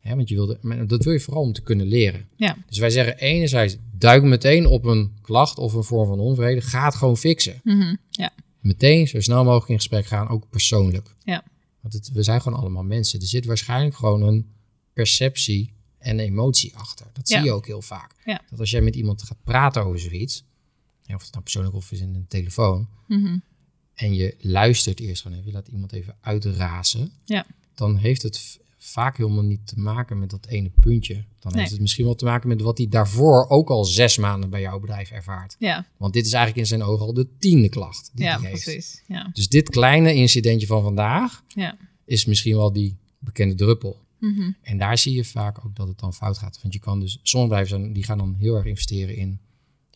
Speaker 2: Hè, want je wil de, maar dat wil je vooral om te kunnen leren.
Speaker 1: Ja.
Speaker 2: Dus wij zeggen enerzijds, duik meteen op een klacht of een vorm van onvrede. Ga het gewoon fixen.
Speaker 1: Mhm. Ja.
Speaker 2: Meteen zo snel mogelijk in gesprek gaan, ook persoonlijk.
Speaker 1: Ja.
Speaker 2: Want het, we zijn gewoon allemaal mensen. Er zit waarschijnlijk gewoon een perceptie en emotie achter. Dat zie
Speaker 1: Ja.
Speaker 2: je ook heel vaak.
Speaker 1: Ja.
Speaker 2: Dat als jij met iemand gaat praten over zoiets, hè, of het nou persoonlijk of is in een telefoon,
Speaker 1: Mhm.
Speaker 2: En je luistert eerst gewoon even, je laat iemand even uitrazen,
Speaker 1: Ja.
Speaker 2: dan heeft het vaak helemaal niet te maken met dat ene puntje. Dan
Speaker 1: Nee.
Speaker 2: heeft het misschien wel te maken met wat hij daarvoor ook al zes maanden bij jouw bedrijf ervaart.
Speaker 1: Ja.
Speaker 2: Want dit is eigenlijk in zijn ogen al de tiende klacht die
Speaker 1: Ja,
Speaker 2: hij heeft.
Speaker 1: precies. Ja.
Speaker 2: Dus dit kleine incidentje van vandaag
Speaker 1: Ja.
Speaker 2: is misschien wel die bekende druppel.
Speaker 1: Mhm.
Speaker 2: En daar zie je vaak ook dat het dan fout gaat. Want je kan dus, sommige bedrijven zijn, die gaan dan heel erg investeren in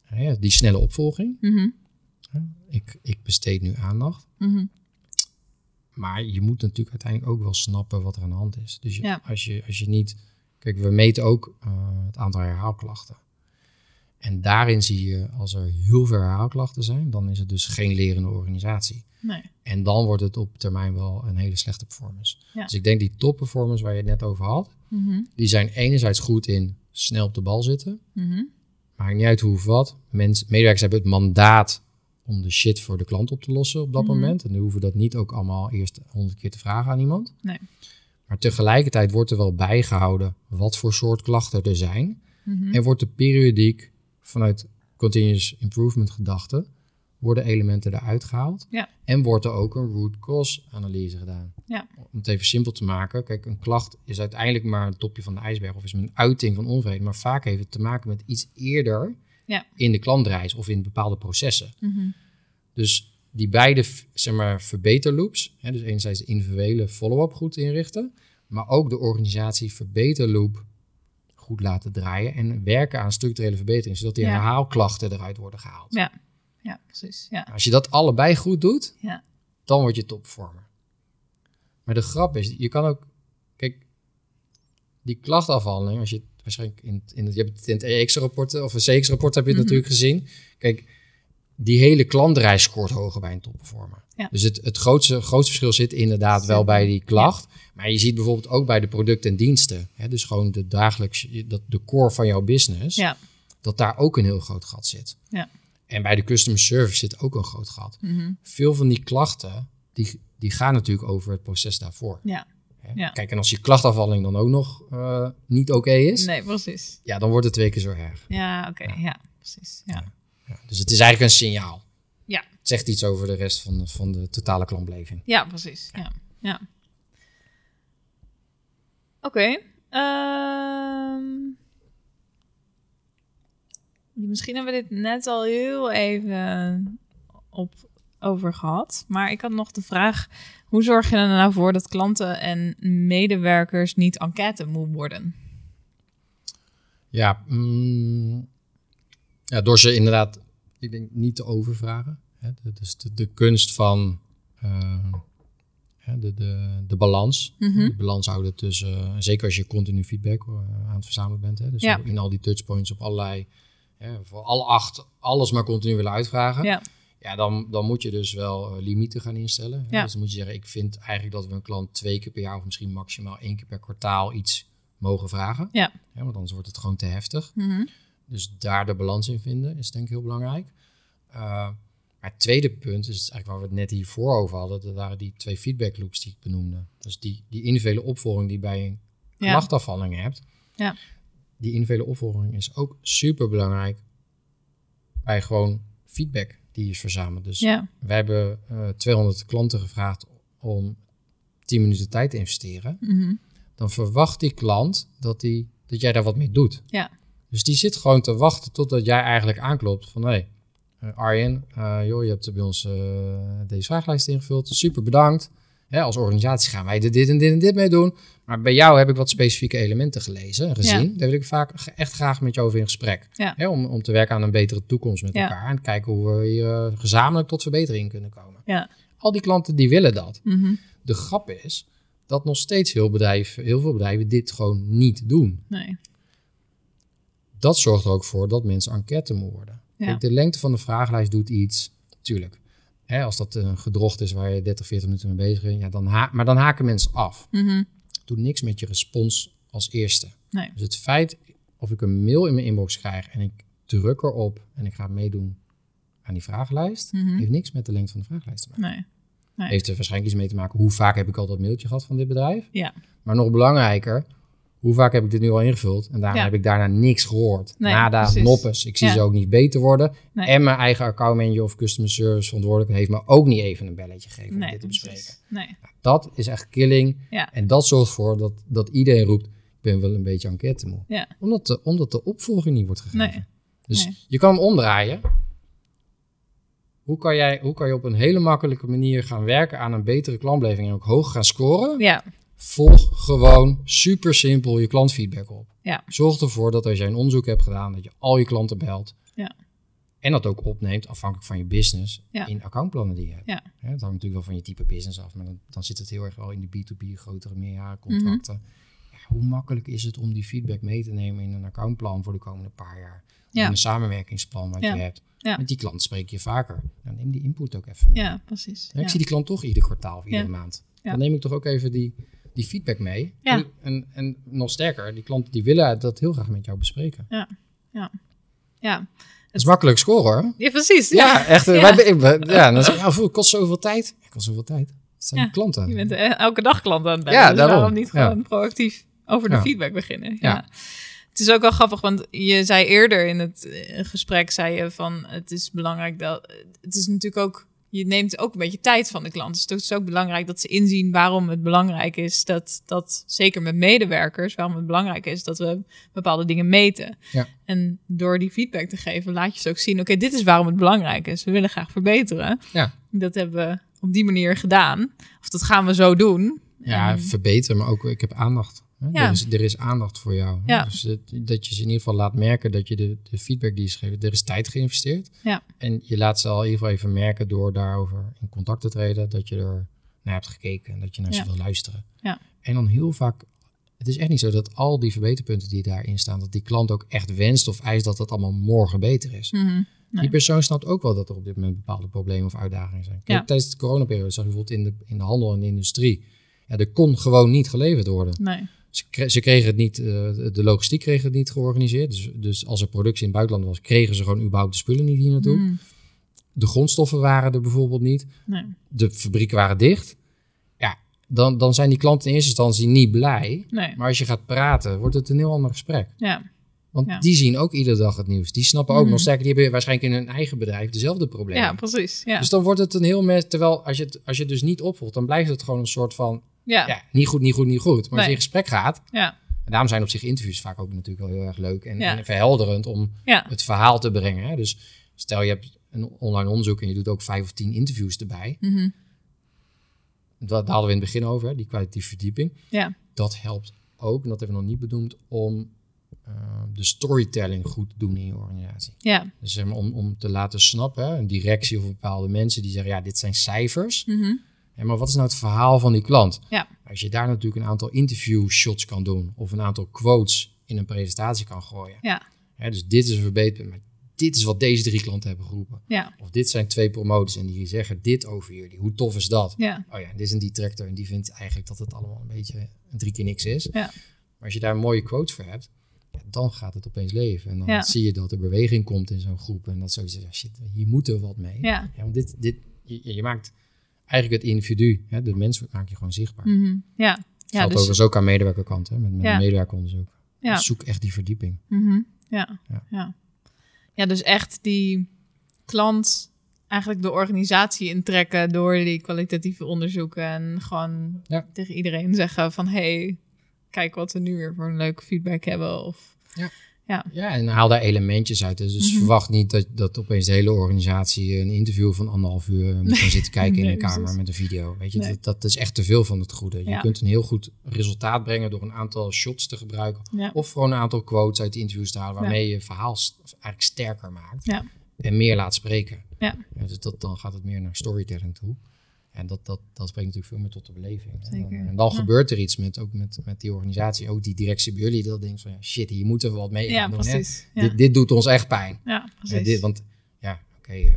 Speaker 2: hè, die snelle opvolging.
Speaker 1: Mhm.
Speaker 2: Ik, ik besteed nu aandacht.
Speaker 1: Mhm.
Speaker 2: Maar je moet natuurlijk uiteindelijk ook wel snappen wat er aan de hand is. Dus je-
Speaker 1: Ja.
Speaker 2: als, je, als je niet... Kijk, we meten ook eh, het aantal herhaalklachten. En daarin zie je, als er heel veel herhaalklachten zijn, dan is het dus geen lerende organisatie.
Speaker 1: Nee.
Speaker 2: En dan wordt het op termijn wel een hele slechte performance.
Speaker 1: Ja.
Speaker 2: Dus ik denk die top performance waar je het net over had,
Speaker 1: Mhm.
Speaker 2: die zijn enerzijds goed in snel op de bal zitten.
Speaker 1: Mhm.
Speaker 2: Maakt niet uit hoe of wat. Mensen, medewerkers hebben het mandaat om de shit voor de klant op te lossen op dat
Speaker 1: Mhm.
Speaker 2: moment. En dan hoeven dat niet ook allemaal eerst honderd keer te vragen aan iemand.
Speaker 1: Nee.
Speaker 2: Maar tegelijkertijd wordt er wel bijgehouden wat voor soort klachten er zijn.
Speaker 1: Mhm.
Speaker 2: En wordt er periodiek vanuit continuous improvement gedachte, worden elementen eruit gehaald.
Speaker 1: Ja.
Speaker 2: En wordt er ook een root cause analyse gedaan.
Speaker 1: Ja.
Speaker 2: Om het even simpel te maken. Kijk, een klacht is uiteindelijk maar een topje van de ijsberg of is een uiting van onvrede. Maar vaak heeft het te maken met iets eerder
Speaker 1: Ja.
Speaker 2: in de klantreis of in bepaalde processen.
Speaker 1: Mhm.
Speaker 2: Dus die beide zeg maar, verbeterloops, hè, dus enerzijds de individuele follow-up goed inrichten, maar ook de organisatie verbeterloop goed laten draaien en werken aan structurele verbetering, zodat die
Speaker 1: Ja.
Speaker 2: herhaalklachten eruit worden gehaald.
Speaker 1: Ja, ja precies. Ja.
Speaker 2: Als je dat allebei goed doet,
Speaker 1: Ja.
Speaker 2: dan word je topperformer. Maar de grap is, je kan ook, kijk, die klachtafhandeling, als je waarschijnlijk in, in je hebt het in het EX-rapport of een CX-rapport heb je het
Speaker 1: Mhm.
Speaker 2: natuurlijk gezien. Kijk, die hele klantreis scoort hoger bij een topperformer.
Speaker 1: Ja.
Speaker 2: Dus het, het grootste, grootste verschil zit inderdaad wel bij die klacht. Maar je ziet bijvoorbeeld ook bij de producten en diensten. Hè, dus gewoon de dagelijks, dat, de core van jouw business.
Speaker 1: Ja.
Speaker 2: Dat daar ook een heel groot gat zit.
Speaker 1: Ja.
Speaker 2: En bij de customer service zit ook een groot gat.
Speaker 1: Mhm.
Speaker 2: Veel van die klachten, die, die gaan natuurlijk over het proces daarvoor.
Speaker 1: Ja.
Speaker 2: Hè.
Speaker 1: Ja.
Speaker 2: Kijk, en als je klachtafvalling dan ook nog eh, niet oké is,
Speaker 1: Nee, precies.
Speaker 2: ja, dan wordt het twee keer zo erg.
Speaker 1: Ja, oké. Ja. precies. Ja.
Speaker 2: Ja, dus het is eigenlijk een signaal.
Speaker 1: Ja.
Speaker 2: Het zegt iets over de rest van de, van de totale klantbeleving.
Speaker 1: Ja, precies. Ja. ja. Oké. ehm, misschien hebben we dit net al heel even op over gehad. Maar ik had nog de vraag: hoe zorg je er nou voor dat klanten en medewerkers niet enquête moe worden?
Speaker 2: Ja, mm, ja, door ze inderdaad, ik denk, niet te overvragen. Hè? Dus de, de kunst van eh, de, de, de balans.
Speaker 1: Mhm.
Speaker 2: De balans houden tussen, zeker als je continu feedback eh, aan het verzamelen bent. Hè? Dus
Speaker 1: Ja.
Speaker 2: in al die touchpoints op allerlei, hè, voor alle acht, alles maar continu willen uitvragen.
Speaker 1: Ja,
Speaker 2: Ja, dan, dan moet je dus wel eh, limieten gaan instellen.
Speaker 1: Ja.
Speaker 2: Dus dan moet je zeggen, ik vind eigenlijk dat we een klant twee keer per jaar of misschien maximaal één keer per kwartaal iets mogen vragen.
Speaker 1: Ja.
Speaker 2: want anders wordt het gewoon te heftig.
Speaker 1: Mhm.
Speaker 2: Dus daar de balans in vinden is denk ik heel belangrijk. Uh, maar het tweede punt is eigenlijk waar we het net hiervoor over hadden. Dat waren die twee feedback loops die ik benoemde. Dus die, die individuele opvolging die bij een
Speaker 1: Ja.
Speaker 2: klachtafvalling hebt.
Speaker 1: Ja.
Speaker 2: Die individuele opvolging is ook super belangrijk bij gewoon feedback die is verzameld. Dus
Speaker 1: ja,
Speaker 2: wij hebben eh 200 klanten gevraagd om 10 minuten tijd te investeren.
Speaker 1: Mhm.
Speaker 2: Dan verwacht die klant dat, die, dat jij daar wat mee doet.
Speaker 1: Ja.
Speaker 2: Dus die zit gewoon te wachten totdat jij eigenlijk aanklopt van... hé, hey, eh, Arjen, eh, joh, je hebt bij ons deze vraaglijst ingevuld. Super bedankt. Hè, als organisatie gaan wij dit en dit en dit mee doen. Maar bij jou heb ik wat specifieke elementen gelezen en gezien. Daar wil ik vaak echt graag met jou over in gesprek.
Speaker 1: Ja.
Speaker 2: Hè, om, om te werken aan een betere toekomst met
Speaker 1: Ja.
Speaker 2: elkaar. En kijken hoe we hier eh, gezamenlijk tot verbetering kunnen komen.
Speaker 1: Ja.
Speaker 2: Al die klanten die willen dat.
Speaker 1: Mhm.
Speaker 2: De grap is dat nog steeds heel, bedrijf, heel veel bedrijven dit gewoon niet doen.
Speaker 1: nee.
Speaker 2: Dat zorgt er ook voor dat mensen enquête moeten worden. Kijk, de lengte van de vragenlijst doet iets, tuurlijk. Hè, als dat een gedrocht is waar je 30, 40 minuten mee bezig bent, ja, dan ha maar dan haken mensen af.
Speaker 1: Mhm.
Speaker 2: Doe niks met je respons als eerste.
Speaker 1: Nee.
Speaker 2: Dus het feit of ik een mail in mijn inbox krijg en ik druk erop en ik ga meedoen aan die vragenlijst,
Speaker 1: Mhm.
Speaker 2: heeft niks met de lengte van de vragenlijst te maken.
Speaker 1: Nee. Nee.
Speaker 2: Heeft er waarschijnlijk iets mee te maken hoe vaak heb ik al dat mailtje gehad van dit bedrijf.
Speaker 1: Ja.
Speaker 2: Maar nog belangrijker, hoe vaak heb ik dit nu al ingevuld en daarna
Speaker 1: Ja.
Speaker 2: heb ik daarna niks gehoord.
Speaker 1: Nee,
Speaker 2: Nada,
Speaker 1: precies.
Speaker 2: noppes. Ik zie
Speaker 1: Ja.
Speaker 2: ze ook niet beter worden.
Speaker 1: Nee.
Speaker 2: En mijn eigen accountmanager of customer service verantwoordelijke heeft me ook niet even een belletje gegeven om
Speaker 1: Nee,
Speaker 2: dit te bespreken.
Speaker 1: Nee.
Speaker 2: Dat is echt killing.
Speaker 1: Ja.
Speaker 2: En dat zorgt ervoor dat, dat iedereen roept, ik ben wel een beetje enquête moe. Omdat, de, omdat de opvolging niet wordt gegeven. Dus je kan hem omdraaien. Hoe kan, jij, hoe kan je op een hele makkelijke manier gaan werken aan een betere klantbeleving en ook hoog gaan scoren?
Speaker 1: Ja.
Speaker 2: Volg gewoon super simpel je klantfeedback op.
Speaker 1: Ja.
Speaker 2: Zorg ervoor dat als jij een onderzoek hebt gedaan, dat je al je klanten belt.
Speaker 1: Ja.
Speaker 2: En dat ook opneemt, afhankelijk van je business,
Speaker 1: Ja.
Speaker 2: in accountplannen die je hebt.
Speaker 1: Ja.
Speaker 2: Het hangt natuurlijk wel van je type business af, maar dan, dan zit het heel erg wel in die B2B, grotere meerjarencontracten.
Speaker 1: Mhm.
Speaker 2: Ja, hoe makkelijk is het om die feedback mee te nemen in een accountplan voor de komende paar jaar? Of. In een samenwerkingsplan wat je hebt.
Speaker 1: Ja.
Speaker 2: Met die klant spreek je vaker. Dan neem die input ook even mee.
Speaker 1: Ja, precies.
Speaker 2: Ik zie die klant toch ieder kwartaal of iedere maand. Dan neem ik toch ook even die, die feedback mee.
Speaker 1: Ja.
Speaker 2: En, en, en nog sterker, die klanten die willen dat heel graag met jou bespreken.
Speaker 1: Ja.
Speaker 2: Dat is makkelijk scoren hoor.
Speaker 1: ja, precies.
Speaker 2: Ja, echt. eh,
Speaker 1: Ja.
Speaker 2: Wij, ik ben- ja, dan zeg je, ja, het kost zoveel tijd. Het kost zoveel tijd. Zijn
Speaker 1: Ja.
Speaker 2: klanten.
Speaker 1: Je bent eh, elke dag klant aan het bellen.
Speaker 2: Ja,
Speaker 1: dus
Speaker 2: daarom.
Speaker 1: waarom niet
Speaker 2: Ja.
Speaker 1: gewoon proactief over de
Speaker 2: Ja.
Speaker 1: feedback beginnen? Ja.
Speaker 2: Ja.
Speaker 1: Het is ook wel grappig, want je zei eerder in het eh, gesprek, zei je van het is belangrijk dat, het is natuurlijk ook, je neemt ook een beetje tijd van de klant. Dus het is ook belangrijk dat ze inzien waarom het belangrijk is dat, dat zeker met medewerkers, waarom het belangrijk is dat we bepaalde dingen meten.
Speaker 2: Ja.
Speaker 1: En door die feedback te geven, laat je ze ook zien, oké, dit is waarom het belangrijk is. We willen graag verbeteren.
Speaker 2: Ja.
Speaker 1: Dat hebben we op die manier gedaan. Of dat gaan we zo doen.
Speaker 2: Ja,
Speaker 1: En-
Speaker 2: verbeteren, maar ook ik heb aandacht.
Speaker 1: Ja.
Speaker 2: Er, is, er is aandacht voor jou.
Speaker 1: Ja.
Speaker 2: Dus het- dat je ze in ieder geval laat merken dat je de, de feedback die je geeft, er is tijd geïnvesteerd.
Speaker 1: Ja.
Speaker 2: En je laat ze al in ieder geval even merken door daarover in contact te treden, dat je er naar hebt gekeken en dat je naar ze wil luisteren.
Speaker 1: Ja.
Speaker 2: En dan heel vaak, het is echt niet zo dat al die verbeterpunten die daarin staan, dat die klant ook echt wenst of eist dat het allemaal morgen beter is.
Speaker 1: Mhm. Nee.
Speaker 2: Die persoon snapt ook wel dat er op dit moment bepaalde problemen of uitdagingen zijn. Kijk. Tijdens de coronaperiode zag je bijvoorbeeld in de, in de handel en de industrie. Ja, er kon gewoon niet geleverd worden.
Speaker 1: Nee.
Speaker 2: Ze, kre- ze kregen het niet, eh, de logistiek kreeg het niet georganiseerd. Dus, dus als er productie in het buitenland was, kregen ze gewoon überhaupt de spullen niet hier naartoe.
Speaker 1: Mhm.
Speaker 2: De grondstoffen waren er bijvoorbeeld niet.
Speaker 1: Nee.
Speaker 2: De fabrieken waren dicht. Ja, dan, dan zijn die klanten in eerste instantie niet blij.
Speaker 1: Nee.
Speaker 2: Maar als je gaat praten, wordt het een heel ander gesprek.
Speaker 1: Ja.
Speaker 2: Want
Speaker 1: Ja.
Speaker 2: die zien ook iedere dag het nieuws. Die snappen ook
Speaker 1: Mhm.
Speaker 2: nog sterker, die hebben waarschijnlijk in hun eigen bedrijf dezelfde problemen.
Speaker 1: ja, precies. Ja.
Speaker 2: Dus dan wordt het een heel mes. Terwijl als je, het, als je het dus niet opvolgt, dan blijft het gewoon een soort van.
Speaker 1: Ja.
Speaker 2: Ja, niet goed, niet goed, niet goed. Maar als je in gesprek gaat.
Speaker 1: Ja.
Speaker 2: En daarom zijn op zich interviews vaak ook natuurlijk wel heel erg leuk en,
Speaker 1: Ja.
Speaker 2: en verhelderend om het verhaal te brengen. Hè? Dus stel je hebt een online onderzoek en je doet ook vijf of tien interviews erbij.
Speaker 1: Mhm.
Speaker 2: Dat daar hadden we in het begin over, hè? die kwalitatieve verdieping.
Speaker 1: Ja.
Speaker 2: Dat helpt ook, en dat hebben we nog niet benoemd, om eh, de storytelling goed te doen in je organisatie.
Speaker 1: Ja.
Speaker 2: Dus om, om te laten snappen, hè, een directie of bepaalde mensen die zeggen, ja, dit zijn cijfers.
Speaker 1: Mhm.
Speaker 2: Ja, maar wat is nou het verhaal van die klant?
Speaker 1: Ja.
Speaker 2: Als je daar natuurlijk een aantal interview shots kan doen, of een aantal quotes in een presentatie kan gooien.
Speaker 1: Ja.
Speaker 2: Dus dit is een verbetering, maar dit is wat deze drie klanten hebben geroepen.
Speaker 1: Ja.
Speaker 2: Of dit zijn twee promoties en die zeggen dit over jullie. Hoe tof is dat?
Speaker 1: Ja.
Speaker 2: Oh ja, dit is een detractor en die vindt eigenlijk dat het allemaal een beetje een drie keer niks is.
Speaker 1: Ja.
Speaker 2: Maar als je daar mooie quotes voor hebt, ja, dan gaat het opeens leven. En dan
Speaker 1: Ja.
Speaker 2: zie je dat er beweging komt in zo'n groep. En dat zoiets is, ja, shit, hier moet er wat mee.
Speaker 1: Ja.
Speaker 2: want dit, dit, je, je maakt eigenlijk het individu, hè, de mens maak je gewoon zichtbaar.
Speaker 1: Mhm. Ja. Ja,
Speaker 2: Geldt
Speaker 1: dus,
Speaker 2: overigens ook aan medewerkerkant, hè, met, met
Speaker 1: Ja.
Speaker 2: medewerkeronderzoek.
Speaker 1: ja.
Speaker 2: Zoek echt die verdieping.
Speaker 1: Mhm. Ja.
Speaker 2: Ja.
Speaker 1: Ja. ja, dus echt die klant eigenlijk de organisatie intrekken door die kwalitatieve onderzoeken en gewoon
Speaker 2: Ja.
Speaker 1: tegen iedereen zeggen van hey, kijk wat we nu weer voor een leuke feedback hebben of
Speaker 2: Ja, en haal daar elementjes uit. Dus
Speaker 1: Mhm.
Speaker 2: verwacht niet dat, dat opeens de hele organisatie een interview van anderhalf uur moet gaan zitten kijken in een kamer
Speaker 1: precies.
Speaker 2: met een video. Weet je,
Speaker 1: Nee.
Speaker 2: dat, dat is echt te veel van het goede. Je
Speaker 1: Ja.
Speaker 2: kunt een heel goed resultaat brengen door een aantal shots te gebruiken.
Speaker 1: ja.
Speaker 2: Of gewoon een aantal quotes uit de interviews te halen waarmee je je verhaal eigenlijk sterker maakt.
Speaker 1: Ja.
Speaker 2: En meer laat spreken.
Speaker 1: Ja.
Speaker 2: dus dat, dan gaat het meer naar storytelling toe. En dat, dat, dat spreekt natuurlijk veel meer tot de beleving. En dan, en dan
Speaker 1: Ja.
Speaker 2: gebeurt er iets met, ook met, met die organisatie. Ook die directie bij jullie, dat denkt van ja, shit, hier moeten we wat mee
Speaker 1: Ja,
Speaker 2: doen.
Speaker 1: precies. Ja.
Speaker 2: Dit, dit doet ons echt pijn.
Speaker 1: ja, precies.
Speaker 2: dit, want ja, oké, eh,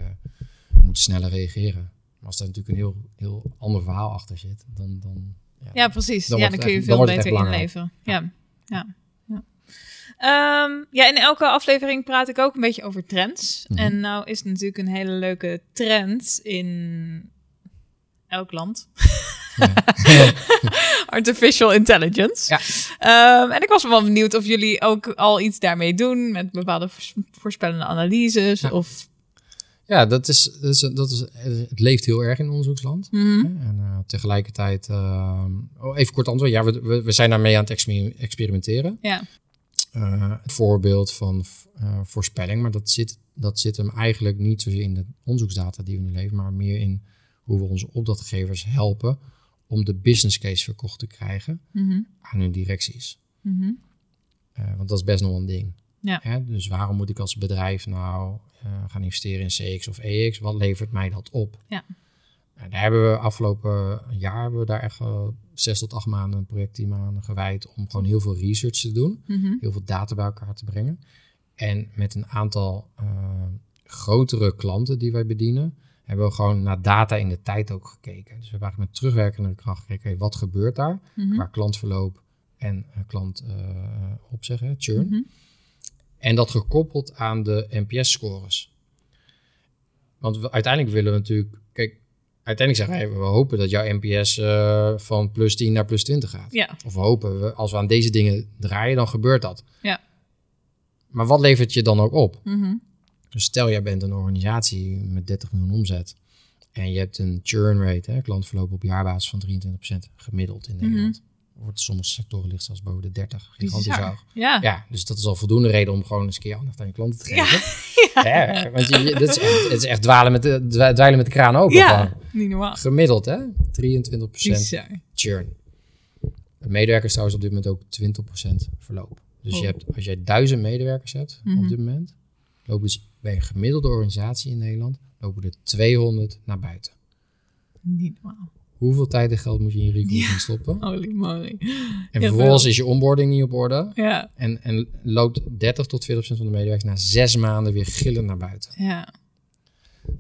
Speaker 2: we moeten sneller reageren. Maar als daar natuurlijk een heel, heel ander verhaal achter zit, dan... dan
Speaker 1: Ja, precies.
Speaker 2: Dan
Speaker 1: ja, dan kun je
Speaker 2: echt-
Speaker 1: veel beter inleven. Ja, ja, ja. Ehm, ja, in elke aflevering praat ik ook een beetje over trends.
Speaker 2: Mhm.
Speaker 1: En nou is het natuurlijk een hele leuke trend in elk land.
Speaker 2: Ja.
Speaker 1: Artificial intelligence.
Speaker 2: Ja.
Speaker 1: Ehm, en ik was wel benieuwd of jullie ook al iets daarmee doen met bepaalde voors- voorspellende analyses.
Speaker 2: Ja.
Speaker 1: Of,
Speaker 2: Ja, dat is, dat is, dat is, het leeft heel erg in onderzoeksland. Hè? En eh, tegelijkertijd, ehm, oh, even kort antwoord. Ja, we, we, we zijn daarmee aan het exper- experimenteren.
Speaker 1: Ja,
Speaker 2: Eh, het voorbeeld van eh, voorspelling, maar dat zit, dat zit hem eigenlijk niet zozeer in de onderzoeksdata die we nu leveren, maar meer in hoe we onze opdrachtgevers helpen om de business case verkocht te krijgen
Speaker 1: Mhm.
Speaker 2: aan hun directies.
Speaker 1: Mhm.
Speaker 2: Eh, want dat is best nog een ding.
Speaker 1: Ja.
Speaker 2: Hè? Dus waarom moet ik als bedrijf nou eh, gaan investeren in CX of EX? Wat levert mij dat op?
Speaker 1: Ja.
Speaker 2: En daar hebben we afgelopen jaar hebben we daar echt zes tot acht maanden een projectteam aan gewijd om gewoon heel veel research te doen,
Speaker 1: Mhm.
Speaker 2: heel veel data bij elkaar te brengen. En met een aantal eh, grotere klanten die wij bedienen, hebben we gewoon naar data in de tijd ook gekeken. Dus we hebben eigenlijk met terugwerkende kracht gekeken, hey, wat gebeurt daar
Speaker 1: Mhm.
Speaker 2: qua klantverloop en eh, klant eh, opzeggen, churn.
Speaker 1: Mhm.
Speaker 2: En dat gekoppeld aan de NPS-scores. Want we, uiteindelijk willen we natuurlijk... Kijk, uiteindelijk zeggen we, we hopen dat jouw NPS eh, van plus 10 naar plus 20 gaat.
Speaker 1: Ja,
Speaker 2: Of we hopen, we, als we aan deze dingen draaien, dan gebeurt dat.
Speaker 1: Ja.
Speaker 2: Maar wat levert je dan ook op?
Speaker 1: Mhm.
Speaker 2: Dus stel, jij bent een organisatie met 30 miljoen omzet. En je hebt een churn rate, hè, klantverloop op jaarbasis van 23% gemiddeld in
Speaker 1: Mhm.
Speaker 2: Nederland. Wordt sommige sectoren ligt zelfs boven de 30. Gigantisch hoog.
Speaker 1: Ja.
Speaker 2: Ja, dus dat is al voldoende reden om gewoon eens een keer aandacht aan je klanten te
Speaker 1: Ja.
Speaker 2: geven. Ja. want je, is echt, het is echt dwalen met de, dweilen met de kraan open.
Speaker 1: Ja,
Speaker 2: gewoon.
Speaker 1: niet normaal.
Speaker 2: Gemiddeld, hè? 23%
Speaker 1: Bizar.
Speaker 2: churn. Medewerkers trouwens op dit moment ook 20% verloop. Dus
Speaker 1: Oh.
Speaker 2: je hebt, als jij duizend medewerkers hebt
Speaker 1: Mhm.
Speaker 2: op dit moment, lopen ze bij een gemiddelde organisatie in Nederland, lopen er 200 naar buiten.
Speaker 1: Niet normaal.
Speaker 2: Hoeveel tijd en geld moet je in je recruiting
Speaker 1: Ja.
Speaker 2: stoppen?
Speaker 1: Holy moly.
Speaker 2: En
Speaker 1: Heel
Speaker 2: vervolgens is je onboarding niet op orde.
Speaker 1: Ja,
Speaker 2: En, en loopt 30 tot 40% van de medewerkers na zes maanden weer gillend naar buiten.
Speaker 1: ja.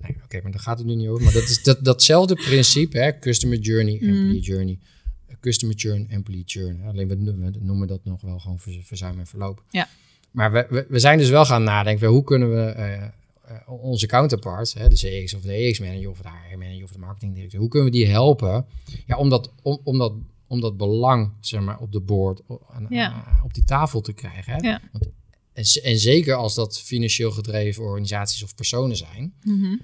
Speaker 2: Nee, Oké, maar daar gaat het nu niet over. Maar dat is dat, datzelfde principe, hè? customer journey, employee
Speaker 1: Mm.
Speaker 2: journey. Customer churn, employee churn. Alleen we, noemen- dat nog wel gewoon ver- verzuim en verloop.
Speaker 1: Ja.
Speaker 2: Maar we, we, we zijn dus wel gaan nadenken, hoe kunnen we eh, eh, onze counterparts, hè, de CX of de EX manager of de HR manager of de marketing directeur, hoe kunnen we die helpen ja, om, dat, om, om, dat, om dat belang zeg maar, op de board,
Speaker 1: Ja.
Speaker 2: op die tafel te krijgen. Hè?
Speaker 1: Ja.
Speaker 2: Want, en, zeker als dat financieel gedreven organisaties of personen zijn,
Speaker 1: Mhm.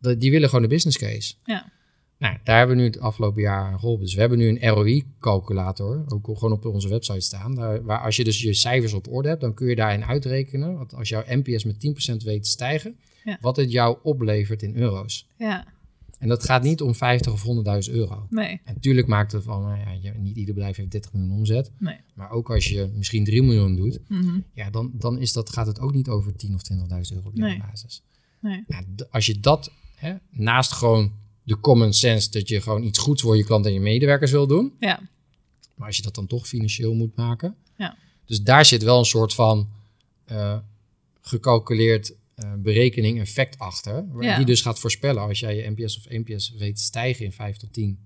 Speaker 2: dat- die willen gewoon de business case.
Speaker 1: Ja.
Speaker 2: Nou, daar hebben we nu het afgelopen jaar geholpen. Dus we hebben nu een ROI-calculator, ook gewoon op onze website staan. Daar, waar als je dus je cijfers op orde hebt, dan kun je daarin uitrekenen. Want als jouw NPS met 10% weet te stijgen,
Speaker 1: Ja.
Speaker 2: wat het jou oplevert in euro's.
Speaker 1: Ja,
Speaker 2: En dat gaat niet om 50 of 100.000 euro.
Speaker 1: nee.
Speaker 2: En natuurlijk maakt het van, nou ja, niet ieder bedrijf heeft 30 miljoen omzet.
Speaker 1: Nee.
Speaker 2: Maar ook als je misschien 3 miljoen doet,
Speaker 1: Mhm.
Speaker 2: ja, dan, dan is dat, gaat het ook niet over 10 of 20.000 euro op
Speaker 1: Nee.
Speaker 2: jaarbasis.
Speaker 1: Nee.
Speaker 2: Nou, d- als je dat, hè, naast gewoon de common sense dat je gewoon iets goeds voor je klant en je medewerkers wil doen,
Speaker 1: Ja,
Speaker 2: maar als je dat dan toch financieel moet maken.
Speaker 1: Ja.
Speaker 2: Dus daar zit wel een soort van eh, gecalculeerd eh, berekening effect achter, waar-
Speaker 1: Ja.
Speaker 2: die dus gaat voorspellen als jij je NPS of NPS weet stijgen in 5 tot 10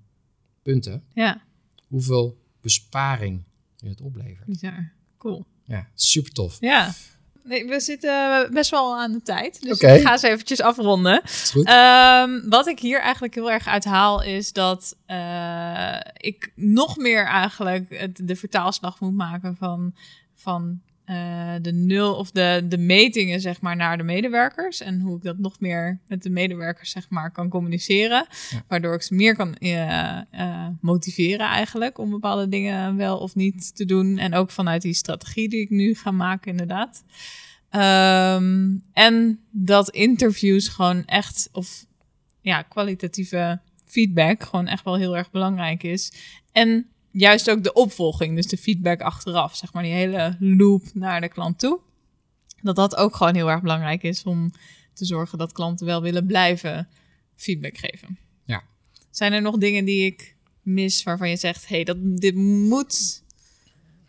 Speaker 2: punten,
Speaker 1: ja.
Speaker 2: hoeveel besparing je het oplevert.
Speaker 1: Bizar. Cool.
Speaker 2: Ja, super tof.
Speaker 1: Ja. Nee, we zitten best wel aan de tijd. Dus
Speaker 2: Oké.
Speaker 1: ik ga ze eventjes afronden. Ehm, wat ik hier eigenlijk heel erg uithaal is dat eh, ik nog meer eigenlijk het, de vertaalslag moet maken van, van eh, de nul of de, de metingen zeg maar naar de medewerkers en hoe ik dat nog meer met de medewerkers zeg maar kan communiceren,
Speaker 2: Ja.
Speaker 1: waardoor ik ze meer kan eh, eh, motiveren eigenlijk om bepaalde dingen wel of niet te doen en ook vanuit die strategie die ik nu ga maken inderdaad. Ehm, en dat interviews gewoon echt, of ja, kwalitatieve feedback gewoon echt wel heel erg belangrijk is. En juist ook de opvolging, dus de feedback achteraf, zeg maar die hele loop naar de klant toe. Dat dat ook gewoon heel erg belangrijk is om te zorgen dat klanten wel willen blijven feedback geven.
Speaker 2: Ja.
Speaker 1: Zijn er nog dingen die ik mis waarvan je zegt, hey, dat, dit moet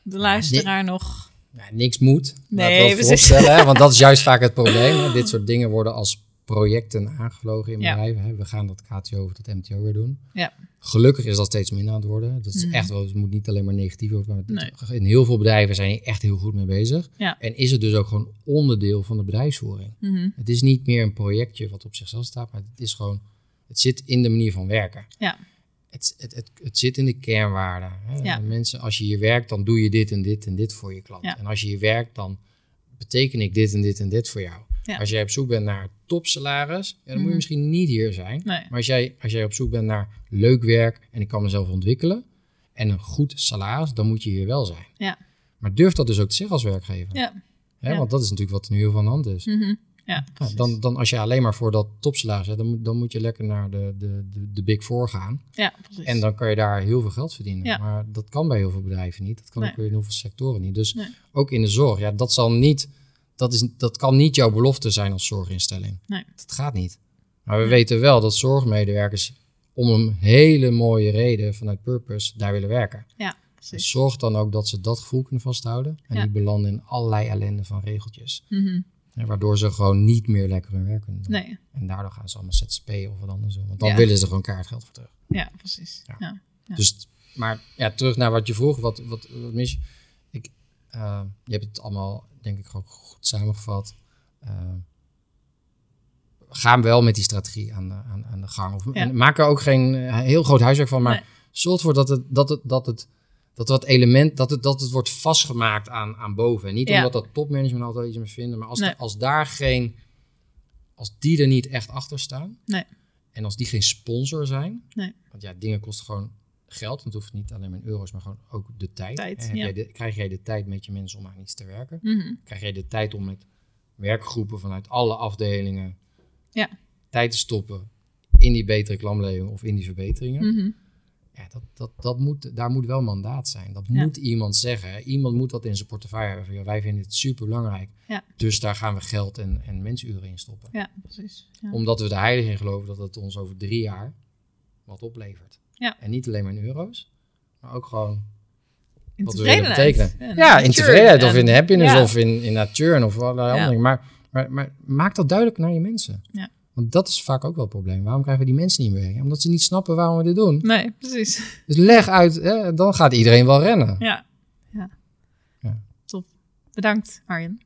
Speaker 1: de luisteraar nog...
Speaker 2: Ja, niks moet.
Speaker 1: Nee,
Speaker 2: Nee, we want dat is juist vaak het probleem. Hè. Dit soort dingen worden als projecten aangevlogen in bedrijven. We gaan dat KTO of dat MTO weer doen.
Speaker 1: Ja.
Speaker 2: Gelukkig is dat steeds minder aan het worden. Dat is
Speaker 1: Mhm.
Speaker 2: echt wel, het moet niet alleen maar negatief worden. Maar
Speaker 1: Nee.
Speaker 2: het- in heel veel bedrijven zijn hier echt heel goed mee bezig.
Speaker 1: Ja.
Speaker 2: En is het dus ook gewoon onderdeel van de bedrijfsvoering.
Speaker 1: Mhm.
Speaker 2: Het is niet meer een projectje wat op zichzelf staat, maar het is gewoon, het zit in de manier van werken.
Speaker 1: Ja.
Speaker 2: Het, het, het, het zit in de kernwaarden.
Speaker 1: Ja.
Speaker 2: Mensen, als je hier werkt, dan doe je dit en dit en dit voor je klant. En als je hier werkt, dan beteken ik dit en dit en dit voor jou.
Speaker 1: Ja.
Speaker 2: Als jij op zoek bent naar topsalaris, ja, dan moet
Speaker 1: Mhm.
Speaker 2: je misschien niet hier zijn.
Speaker 1: Nee.
Speaker 2: Maar als jij, als jij op zoek bent naar leuk werk en ik kan mezelf ontwikkelen en een goed salaris, dan moet je hier wel zijn.
Speaker 1: Ja.
Speaker 2: Maar durf dat dus ook te zeggen als werkgever.
Speaker 1: Ja.
Speaker 2: Hè?
Speaker 1: Ja.
Speaker 2: Want dat is natuurlijk wat er nu heel aan de hand is.
Speaker 1: Mhm. Ja,
Speaker 2: dan, dan als je alleen maar voor dat topsalaris hebt, dan moet, dan moet je lekker naar de, de, de, de Big Four gaan.
Speaker 1: ja, precies.
Speaker 2: En dan kan je daar heel veel geld verdienen.
Speaker 1: Ja.
Speaker 2: Maar dat kan bij heel veel bedrijven niet. Dat kan
Speaker 1: Nee.
Speaker 2: ook in heel veel sectoren niet. Dus
Speaker 1: Nee.
Speaker 2: ook in de zorg, ja, dat zal niet, dat, is, dat kan niet jouw belofte zijn als zorginstelling.
Speaker 1: Nee.
Speaker 2: Dat gaat niet. Maar we weten wel dat zorgmedewerkers om een hele mooie reden vanuit purpose daar willen werken.
Speaker 1: ja,
Speaker 2: Dus zorg dan ook dat ze dat gevoel kunnen vasthouden. En
Speaker 1: Ja.
Speaker 2: niet belanden in allerlei ellende van regeltjes. Hè, waardoor ze gewoon niet meer lekker hun werk kunnen doen.
Speaker 1: Nee,
Speaker 2: En daardoor gaan ze allemaal ZZP of wat anders doen. Want dan
Speaker 1: Ja.
Speaker 2: willen ze gewoon kaartgeld voor terug.
Speaker 1: ja, precies.
Speaker 2: Dus, maar ja, terug naar wat je vroeg. Wat, wat, wat mis je? Ik, eh, je hebt het allemaal, denk ik, gewoon goed samengevat. Eh, ga wel met die strategie aan de, aan, aan de gang. Of,
Speaker 1: Ja.
Speaker 2: en maak er ook geen eh, heel groot huiswerk van. Maar
Speaker 1: Nee.
Speaker 2: zorg ervoor dat het, dat het, dat het, dat dat element, dat het, dat het wordt vastgemaakt aan, aan boven. En niet
Speaker 1: Ja.
Speaker 2: omdat dat topmanagement altijd iets mee vinden. Maar als,
Speaker 1: Nee.
Speaker 2: als daar geen, als die er niet echt achter staan.
Speaker 1: Nee.
Speaker 2: En als die geen sponsor zijn.
Speaker 1: Nee.
Speaker 2: Want ja, dingen kosten gewoon geld. Het hoeft niet alleen maar in euro's, maar gewoon ook de tijd.
Speaker 1: Tijd, ja.
Speaker 2: jij de, krijg jij de tijd met je mensen om aan iets te werken?
Speaker 1: Mhm.
Speaker 2: Krijg jij de tijd om met werkgroepen vanuit alle afdelingen
Speaker 1: Ja.
Speaker 2: tijd te stoppen in die betere klantleving of in die verbeteringen?
Speaker 1: Mhm.
Speaker 2: Ja, dat, dat, dat moet, daar moet wel mandaat zijn. Dat
Speaker 1: Ja.
Speaker 2: moet iemand zeggen. Iemand moet dat in zijn portefeuille hebben. Van, ja, wij vinden het super belangrijk.
Speaker 1: Ja.
Speaker 2: Dus daar gaan we geld en, en mensuren in stoppen.
Speaker 1: Ja, precies. Ja.
Speaker 2: Omdat we er heilig in geloven dat het ons over drie jaar wat oplevert.
Speaker 1: Ja.
Speaker 2: En niet alleen maar in euro's, maar ook gewoon
Speaker 1: In
Speaker 2: wat
Speaker 1: tevredenheid.
Speaker 2: betekenen.
Speaker 1: En
Speaker 2: Ja, in tevredenheid of in happiness
Speaker 1: ja.
Speaker 2: of in, in of allerlei
Speaker 1: Ja.
Speaker 2: andere dingen. Maar, maar, maar maak dat duidelijk naar je mensen.
Speaker 1: Ja.
Speaker 2: Want dat is vaak ook wel het probleem. Waarom krijgen we die mensen niet meer? Omdat ze niet snappen waarom we dit doen.
Speaker 1: Nee, precies.
Speaker 2: Dus leg uit, hè, dan gaat iedereen wel rennen.
Speaker 1: Ja. ja.
Speaker 2: Ja.
Speaker 1: Top. Bedankt, Arjen.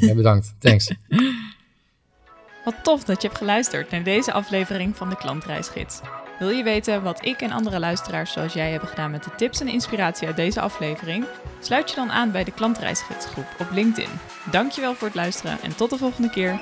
Speaker 2: Ja, bedankt. Thanks.
Speaker 1: Wat tof dat je hebt geluisterd naar deze aflevering van de Klantreisgids. Wil je weten wat ik en andere luisteraars zoals jij hebben gedaan met de tips en inspiratie uit deze aflevering? Sluit je dan aan bij de Klantreisgidsgroep op LinkedIn. Dankjewel voor het luisteren en tot de volgende keer.